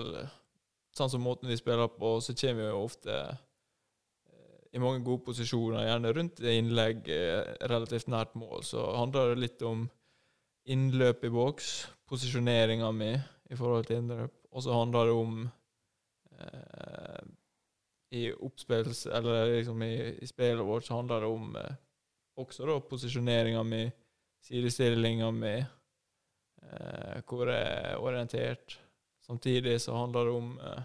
Sånn som måten vi spiller på, så kommer vi jo ofte i mange gode posisjoner, gjerne rundt innlegg eh, relativt nært mål. Så handler det litt om innløp i boks, posisjoneringa mi i forhold til innløp, og så handler det om eh, I oppspills, eller liksom i, i spillet vårt så handler det om eh, også da posisjoneringa mi, sidestillinga mi, eh, hvor jeg er orientert. Samtidig så handler det om eh,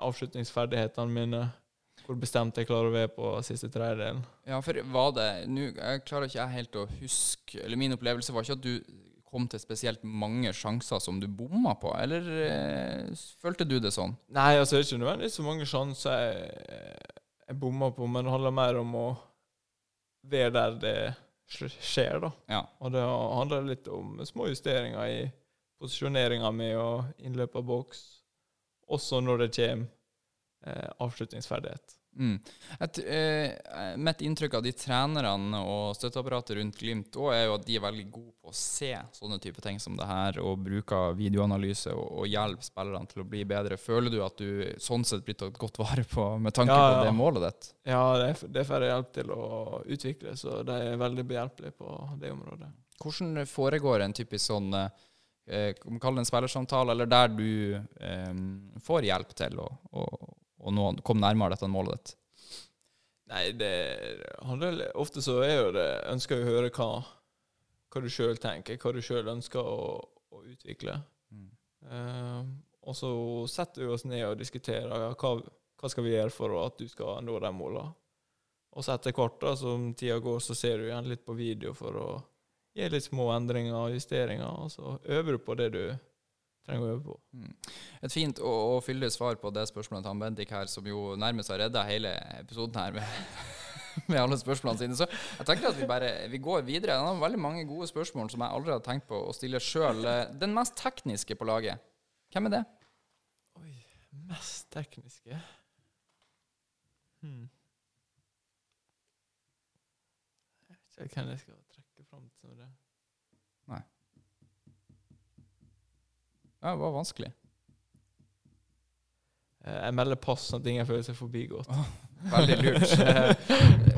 avslutningsferdighetene mine, hvor bestemt jeg klarer å være på siste tredjedelen. Ja, for var det nå, klarer ikke jeg helt å huske Eller min opplevelse var ikke at du kom til spesielt mange sjanser som du bomma på, eller eh, følte du det sånn? Nei, altså det er ikke nødvendigvis så mange sjanser jeg, jeg bomma på, men det handler mer om å være der det skjer, da. Ja. Og det handler litt om små justeringer i posisjoneringa mi og innløp av boks, også når det kommer eh, avslutningsferdighet. Mm. Et, eh, mitt inntrykk av de trenerne og støtteapparatet rundt Glimt òg, er jo at de er veldig gode på å se sånne type ting som det her, og bruker videoanalyse og, og hjelper spillerne til å bli bedre. Føler du at du sånn sett blir tatt godt vare på med tanke Ja, på det målet ditt? Ja, det, det får jeg hjelp til å utvikle, så de er veldig behjelpelige på det området. Hvordan foregår en typisk sånn eh, Kall det en spillersamtale, eller der du eh, får hjelp til å, å, å nå, komme nærmere dette målet ditt? Nei, det handler Ofte så er jo det Ønsker å høre hva, hva du sjøl tenker, hva du sjøl ønsker å, å utvikle. Mm. Uh, og så setter vi oss ned og diskuterer ja, hva, hva skal vi gjøre for at du skal nå de målene? Og så etter hvert, da, som tida går, så ser du igjen litt på video for å gi litt små endringer og justeringer, og så øver du på det du trenger å øve på. Mm. Et fint og, og fyldig svar på det spørsmålet til han Bendik her, som jo nærmest har redda hele episoden her med, med alle spørsmålene sine. Så jeg tenker at vi bare vi går videre. Han har veldig mange gode spørsmål som jeg aldri har tenkt på å stille sjøl. Den mest tekniske på laget, hvem er det? Oi, mest tekniske hmm. Jeg vet ikke hvem jeg skal trekke fram til det. Ja, det var vanskelig. Eh, Jeg melder pass, sånn at ingen føler seg forbigått. Veldig lurt.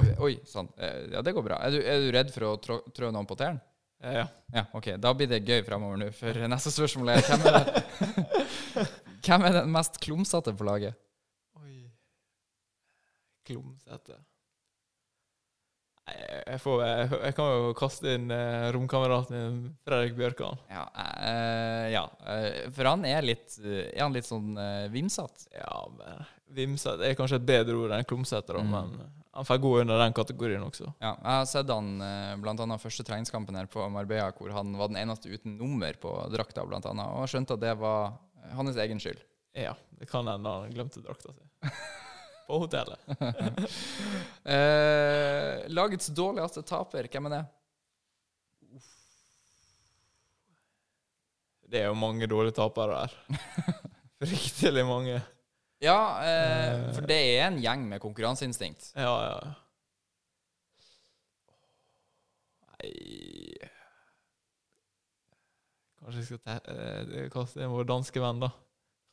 Eh, Oi sann. Eh, Ja, det går bra. Er du, er du redd for å trå, trå noen på tærne? Ja. Ja, ok. Da blir det gøy fremover nå, for neste spørsmål er hvem er, det, hvem er den mest klumsete på laget? Oi Klumsete. Jeg, får, jeg, jeg kan jo kaste inn eh, romkameraten min, Fredrik Bjørkan. Ja, eh, ja. eh, for han er litt eh, Er han litt sånn eh, vimsete? Ja, men Vimsete er kanskje et bedre ord enn klumsete, Mm. men han får gå under den kategorien også. Ja, jeg har sett han eh, annet første treningskampen her på Marbella, hvor han var den eneste uten nummer på drakta, blant annet, og skjønte at det var hans egen skyld. Ja, det kan hende han glemte drakta si. På hotellet. Eh, lagets dårligste taper, hvem er det? Det er jo mange dårlige tapere der. Fryktelig mange. Ja, eh, Eh. for det er en gjeng med konkurranseinstinkt. Ja, ja. Nei Kanskje jeg skal eh, kaste inn vår danske venn, da.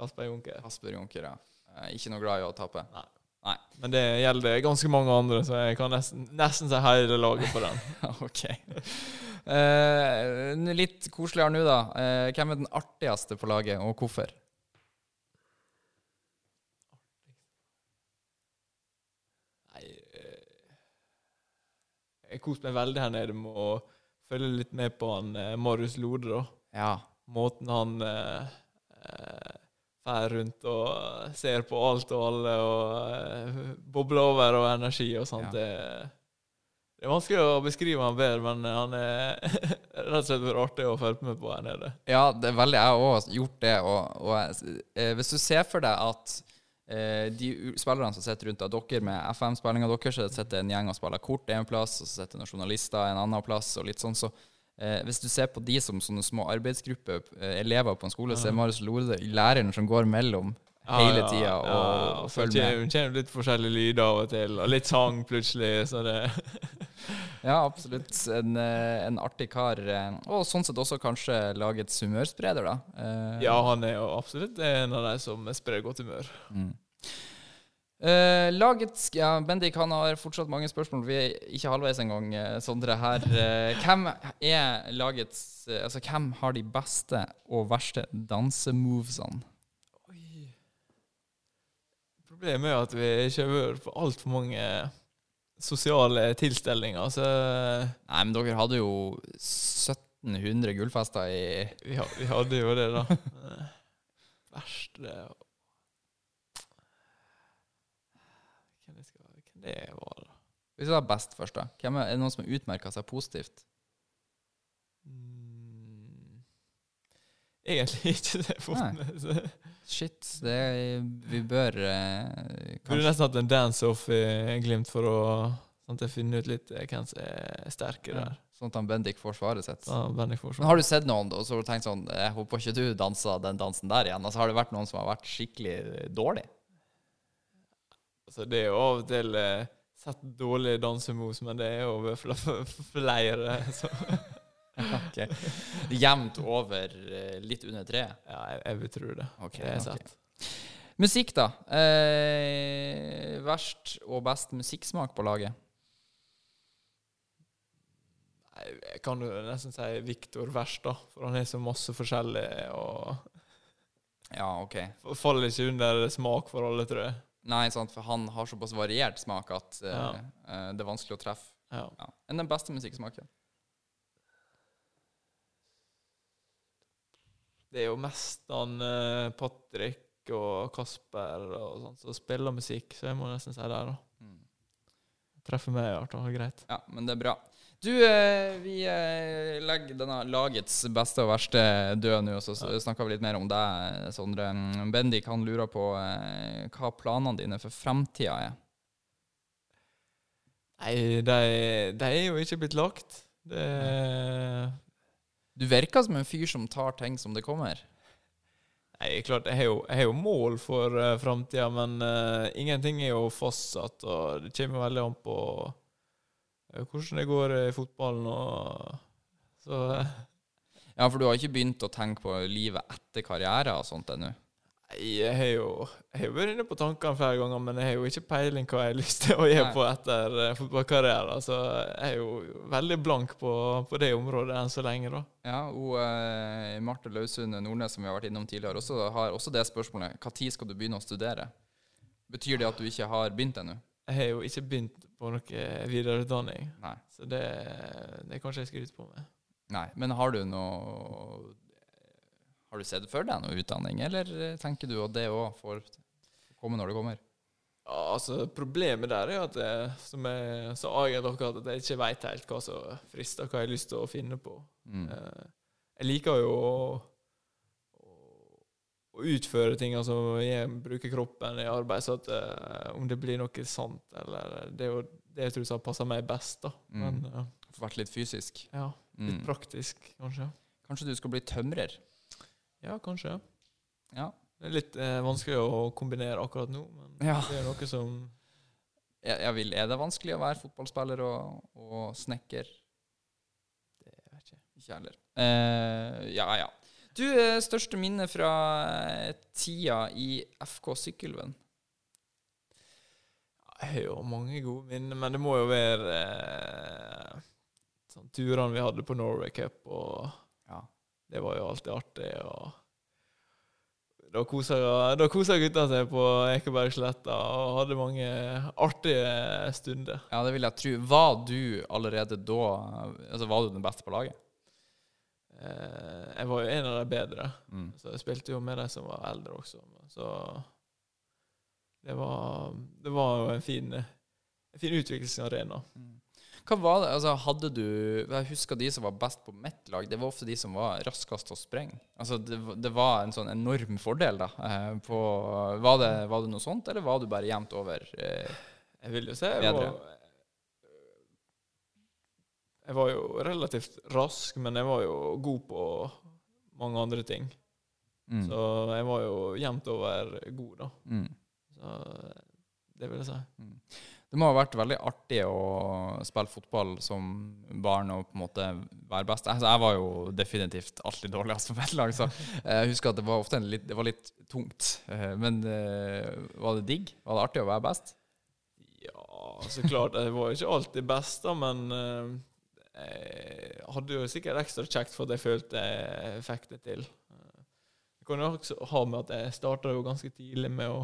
Kasper Junker. Kasper Junker, ja. Eh, ikke noe glad i å tape. Men det gjelder ganske mange andre, så jeg kan nesten, nesten se hele laget på den. ok. Eh, litt koseligere nå, da. Eh, hvem er den artigste på laget, og hvorfor? Nei eh, Jeg koser meg veldig her nede med å følge litt med på han eh, Marius Lode, da. Ja. Måten han eh, eh, fer rundt og ser på alt og alle og uh, bobler over og energi og sånt. Ja. Det, det er vanskelig å beskrive han bedre, men han er rett og slett for artig å følge med på her nede. Ja, det er veldig. Jeg har gjort det. Og, og eh, hvis du ser for deg at eh, de spillerne som sitter rundt av dere med FM-spillinga deres, så sitter en gjeng og spiller kort en plass, og så sitter noen journalister en annen plass, og litt sånn, så eh, Hvis du ser på de som sånne små arbeidsgrupper, eh, elever på en skole, så er Marius Lode læreren som går mellom hele tida og, og så følger med. Hun kommer litt forskjellige lyder av og til, og litt sang plutselig, så det Ja, absolutt. En, eh, en artig kar. eh, Og sånn sett også kanskje lagets humørspreder, da. Ja, han er jo absolutt en av de som sprer godt humør. Mm. Eh, lagets ja, Bendik han har fortsatt mange spørsmål. Vi er ikke halvveis engang, uh, Sondre. her. uh, hvem er lagets uh, Altså, hvem har de beste og verste dansemovesene? Oi. Problemet er at vi ikke har vært på altfor mange sosiale tilstelninger, så Nei, men dere hadde jo 1700 gullfester i vi, vi hadde jo det, da. Eh, Verste Hvem det, skal, hvem det var. Hvis vi tar best først, da. Hvem er, er det noen som har utmerka seg positivt? Mm. Egentlig ikke det. Nei. Shit, det er, vi bør eh, Burde kanskje nesten hatt en dance-off i Glimt for å sånn at jeg finner ut litt eh, hvem som er sterke ja. Sånn at han Bendik får svaret sitt. Ja, Bendik får Men sånn. har du sett noen og så har du tenkt sånn Jeg håper ikke du danser den dansen der igjen. Altså Har det vært noen som har vært skikkelig dårlig? Altså, det er jo av og til eh, sett dårlig dansemos, men det er jo flere. Så Ok. Jevnt over eh, litt under treet? ja, jeg, jeg vil tro det. Okay, det er sett. Okay. Musikk, da. Eh, verst og best musikksmak på laget? Jeg kan jo nesten si Viktor verst, da. For han er så masse forskjellig og Ja, OK. faller ikke under smak for alle, tror jeg. Nei, sant, for han har såpass variert smak at uh, Ja. uh, det er vanskelig å treffe. Ja. Ja. Enn den beste musikksmaken? Det er jo mest han uh, Patrick og Kasper og sånt, som spiller musikk, så jeg må nesten si det. da. Mm. Treffer meg i hvert fall greit. Ja, men det er bra. Du, eh, vi eh, legger denne lagets beste og verste død nå, og så snakker vi litt mer om deg, Sondre. Mm, Bendik han lurer på eh, hva planene dine for fremtida er. Nei, de, de er jo ikke blitt lagt. Det Du virker som en fyr som tar ting som det kommer. Nei, klart, jeg har jo, jeg har jo mål for uh, framtida, men uh, ingenting er jo fastsatt. Og det kommer veldig an på hvordan det går i fotballen. Og, så eh, Ja, for du har ikke begynt å tenke på livet etter karriere og sånt ennå? Jeg har jo jeg har vært inne på tankene flere ganger, men jeg har jo ikke peiling hva jeg har lyst til å gjøre på etter fotballkarrieren. Så jeg er jo veldig blank på, på det området enn så lenge, da. Ja, og eh, Marte Lausund Nordnes, som vi har vært innom tidligere, også, har også det spørsmålet. Når skal du begynne å studere? Betyr det at du ikke har begynt ennå? Jeg har jo ikke begynt på noe videreutdanning, Nei. så det, det kanskje jeg skryter på med. Nei. Men har du noe Har du sett for deg noe utdanning, eller eh, tenker du at det òg får komme når det kommer? Ja, altså Problemet der er at jeg, som jeg sa egentlig akkurat, at jeg ikke veit helt hva som frister, hva jeg har lyst til å finne på. Mm. Eh, Jeg liker jo å, å utføre ting, altså jeg bruker kroppen i arbeid, så at uh, om det blir noe sant, eller Det er jo det jeg tror passer meg best, da. Mm. Men uh, vært litt fysisk. ja, litt Mm. praktisk, kanskje. Kanskje du skal bli tømrer? Ja, kanskje. Ja. Det er litt uh, vanskelig å kombinere akkurat nå, men Ja. det er noe som Jeg, jeg vil, er det vanskelig å være fotballspiller og, og snekker? Det jeg vet ikke. Ikke heller. Eh, ja, ja. Du, eh, største minne fra eh, tida i FK Sykkylven? Jeg har jo mange gode minner, men det må jo være eh, sånn, turene vi hadde på Norway Cup, og Ja. det var jo alltid artig. og Da kosa, da kosa gutta seg på Ekebergsletta og hadde mange artige stunder. ja, det vil jeg tro. Var du allerede da Altså, var du den beste på laget? Eh, jeg var jo en av de bedre, Mm. så jeg spilte jo med de som var eldre også. Så det var, det var jo en fin, en fin utviklingsarena. Hva var det, altså hadde du Jeg husker de som var best på mitt lag, det var ofte de som var raskest til å sprenge. Altså det, det var en sånn enorm fordel, da. eh, På, var, det, var det noe sånt, eller var du bare jevnt over? eh, Jeg vil jo si jeg var Jeg var jo relativt rask, men jeg var jo god på mange andre ting. Mm. Så jeg var jo jevnt over god, da. Mm. Så det vil jeg si. Det må ha vært veldig artig å spille fotball som barn og på en måte være best. Altså, jeg var jo definitivt alltid dårligst på mitt lag, så jeg husker at det var ofte litt, det var litt tungt. Eh, Men eh, var det digg? Var det artig å være best? Ja, så klart. Jeg var ikke alltid best, da, men eh, jeg hadde jo sikkert ekstra kjekt for at jeg følte jeg fikk det til. jeg Det kan jo også ha med at jeg starta jo ganske tidlig med å,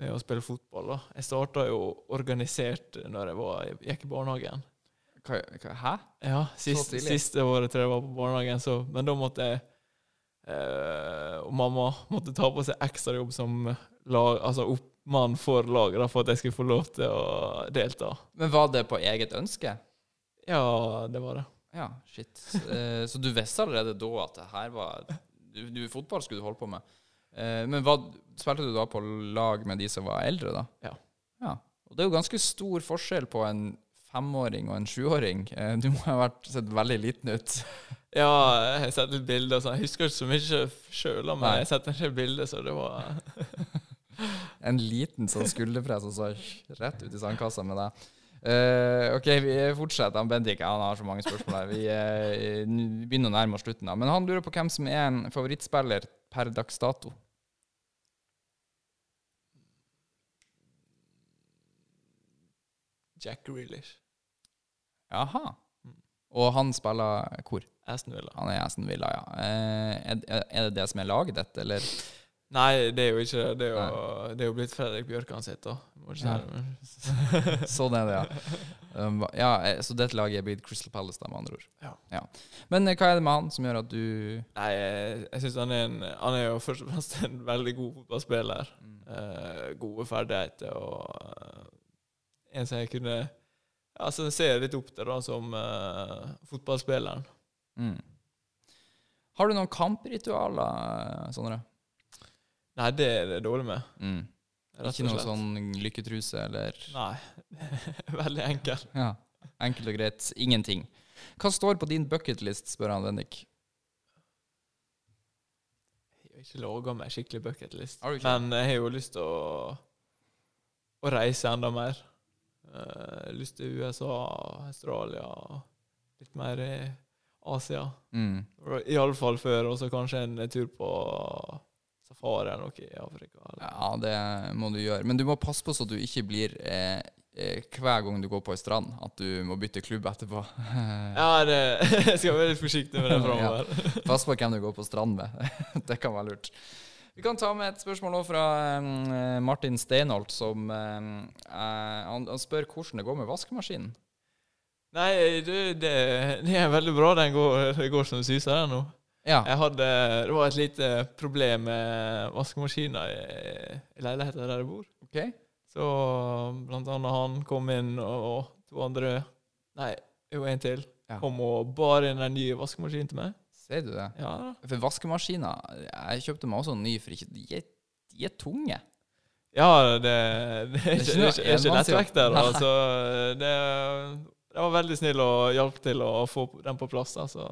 med å spille fotball. da. Jeg starta jo organisert når jeg var, gikk i barnehagen. Hva, hva, hæ? Ja, sist? Siste året tror jeg var på barnehagen, så, men da måtte jeg eh, Og mamma måtte ta på seg ekstra jobb som lag, altså oppmann for laget for at jeg skulle få lov til å delta. Men var det på eget ønske? Ja, det var det. Ja, shit. Eh, Så du visste allerede da at det her var du, du, Fotball skulle du holde på med. Eh, Men hva, spilte du da på lag med de som var eldre, da? Ja. ja. Og det er jo ganske stor forskjell på en femåring og en sjuåring. Eh, Du må ha vært sett veldig liten ut. Ja, jeg har sett litt bilder. sånn. Jeg husker ikke så mye sjøl, om meg. jeg har sett en del bilder, så det var En liten sånn skulderpress og så rett ut i sandkassa med deg. Eh, ok, vi fortsetter. Han Bendik han har så mange spørsmål her. Vi uh, begynner å nærme oss slutten. da. Men han lurer på hvem som er en favorittspiller per dags dato. Jack Grealish. Jaha. Mm. Og han spiller hvor? Aston Villa. Han er Aston Villa, ja. Uh, er, er det det som er laget ditt, eller? Nei, det er jo ikke det. Er jo, det er jo blitt Fredrik Bjørkan sitt, da. Ja. Sånn er det, ja. Um, ja. eh, Så dette laget er blitt Crystal Palace, da, med andre ord. Ja. Men eh, hva er det med han som gjør at du Nei, jeg, jeg syns han Han er jo først og fremst en veldig god fotballspiller. Eh, gode ferdigheter og uh, en som jeg kunne Ja, som jeg ser litt opp til, da, som uh, fotballspilleren. mm. Har du noen kampritualer, eh, Sondre? Nei, det er det dårlig med. Mm. Ikke noe sånn lykketruse eller Nei. veldig enkel. Ja. Enkelt og greit. Ingenting. Hva står på din bucketlist, spør han Bendik. Jeg har ikke laga meg skikkelig bucketlist. Men jeg har jo lyst til å, å reise enda mer. Uh, lyst til USA, Australia, litt mer i Asia. Mm. Iallfall før, og så kanskje en tur på safari eller noe i Afrika. Eller. Ja, det må du gjøre. Men du må passe på så du ikke blir eh, eh, hver gang du går på ei strand, at du må bytte klubb etterpå. Ja, det, jeg skal være litt forsiktig med det framover. Pass på hvem du går på strand med. det kan være lurt. Vi kan ta med et spørsmål fra eh, Martin Steinholt, som eh, han, han spør hvordan det går med vaskemaskinen. Nei, det, det, det er veldig bra. Den går, det går som suser, den nå. Ja. Jeg hadde, det var et lite problem med vaskemaskina i, i leiligheten der jeg bor. Okay. Så blant annet han kom inn, og, to andre Nei, jo, en til. Ja. Kom og bar inn en ny vaskemaskin til meg. Ser du det? Ja. For vaskemaskiner Jeg kjøpte meg også en ny, for ikke, de, de er tunge. Ja, det, det, ikke, det, er, ikke, det er ikke enmannsjobb. lettvekt der. Nei. Altså, det, det var veldig snill og hjalp til å få den på plass. Altså.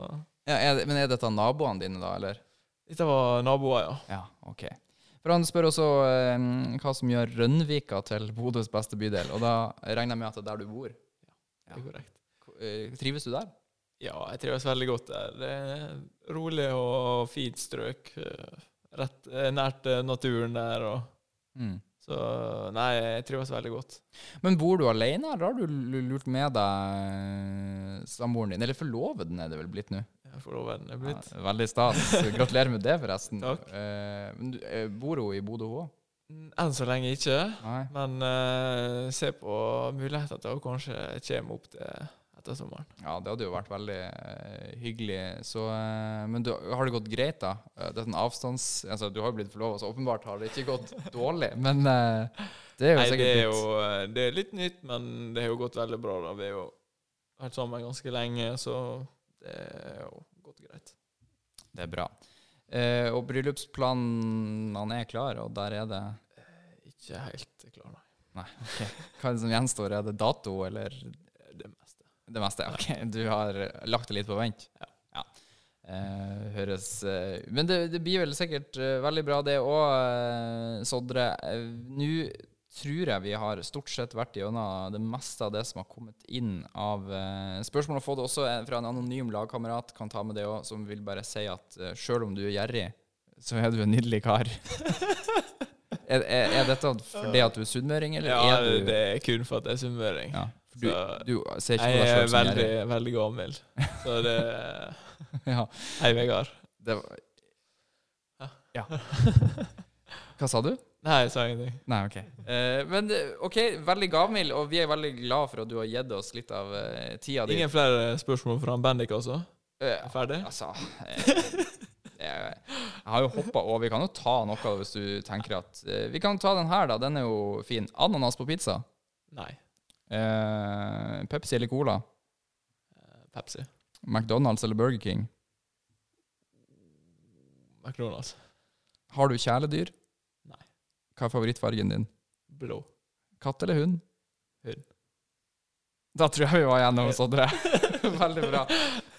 Ja, er, men er dette naboene dine, da, eller? Dette var naboer, ja. Ja, ok. For han spør også eh, hva som gjør Rønvika til Bodøs beste bydel, og da regner jeg med at det er der du bor. Ja, Det er korrekt. Eh, Trives du der? Ja, jeg trives veldig godt der. Det er rolig og fint strøk. eh, Rett eh, nært naturen der. Og, Mm. så nei, jeg trives veldig godt. Men bor du alene, eller har du lurt med deg samboeren din? Eller forloveden er det vel blitt nå? Jeg får lov den er blitt. Ja, veldig stas. Gratulerer med det, forresten. Takk. Eh, men du, eh, bor hun i Bodø, hun òg? Enn så lenge ikke. Nei. Men eh, se på muligheter til å kanskje komme opp til etter sommeren. Ja, det hadde jo vært veldig eh, hyggelig. Så, eh, men du, har det gått greit, da? Eh, det er en avstands... Altså, du har jo blitt forlova, så åpenbart har det ikke gått dårlig. Men eh, det er jo Nei, det sikkert er litt jo det er litt nytt, men det har jo gått veldig bra. da. Vi har jo vært sammen ganske lenge, så det er jo gått greit. Det er bra. Eh, og bryllupsplanene er klare, og der er det Ikke helt klar, nei. Nei, okay. Hva er det som gjenstår? Er det dato, eller Det meste. det meste? Ok, du har lagt det litt på vent? Ja. Eh, høres eh, Men det, det blir vel sikkert eh, veldig bra, det òg, eh, Sondre. Eh, Nå tror jeg vi har stort sett vært gjennom det meste av det som har kommet inn av uh, spørsmål. Og fått også fra en anonym lagkamerat, kan ta med det òg, som vil bare si at uh, sjøl om du er gjerrig, så er du en nydelig kar. er, er, er dette fordi at du er sunnmøring, eller Ja, er du det er kun for at jeg er sunnmøring. ja, du, du ser ikke på Jeg deg er sjøl som veldig, gjerrig? veldig gammel. Så det Ja, Hei, Vegard. det var Ja. Hva sa du? Nei, jeg sa ingenting. Nei, OK. Eh, men eh, OK, veldig gavmild, og vi er veldig glad for at du har gitt oss litt av eh, tida di. Ingen flere spørsmål fra Bendik, altså? Eh, Er ferdig? altså eh, jeg, har jo hoppa over. Vi kan jo ta noe hvis du tenker at eh, Vi kan ta den her, da. Den er jo fin. Ananas på pizza. Nei. Pepsi eller Cola. Pepsi. McDonald's eller Burger King. McDonald's. Har du kjæledyr? Hva er favorittfargen din? Blå. Katt eller hund? Hund. Da tror jeg vi var gjennom, Sondre. Veldig bra.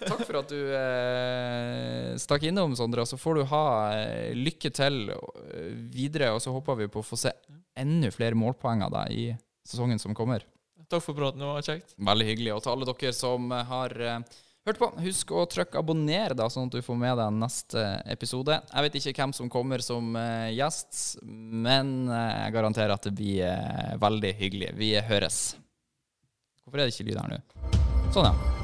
Takk for at du eh, stakk innom, Sondre. Så får du ha eh, lykke til eh, videre, og så håper vi på å få se enda flere målpoeng av deg i sesongen som kommer. Takk for praten, det var kjekt. Veldig hyggelig. Og til alle dere som eh, har eh, hørt på, husk å trykke abonner, da, sånn at du får med deg neste episode. Jeg vet ikke hvem som kommer som eh, gjest, men eh, jeg garanterer at det blir veldig hyggelig. Vi høres. Hvorfor er det ikke lyd her nå? Sånn, ja.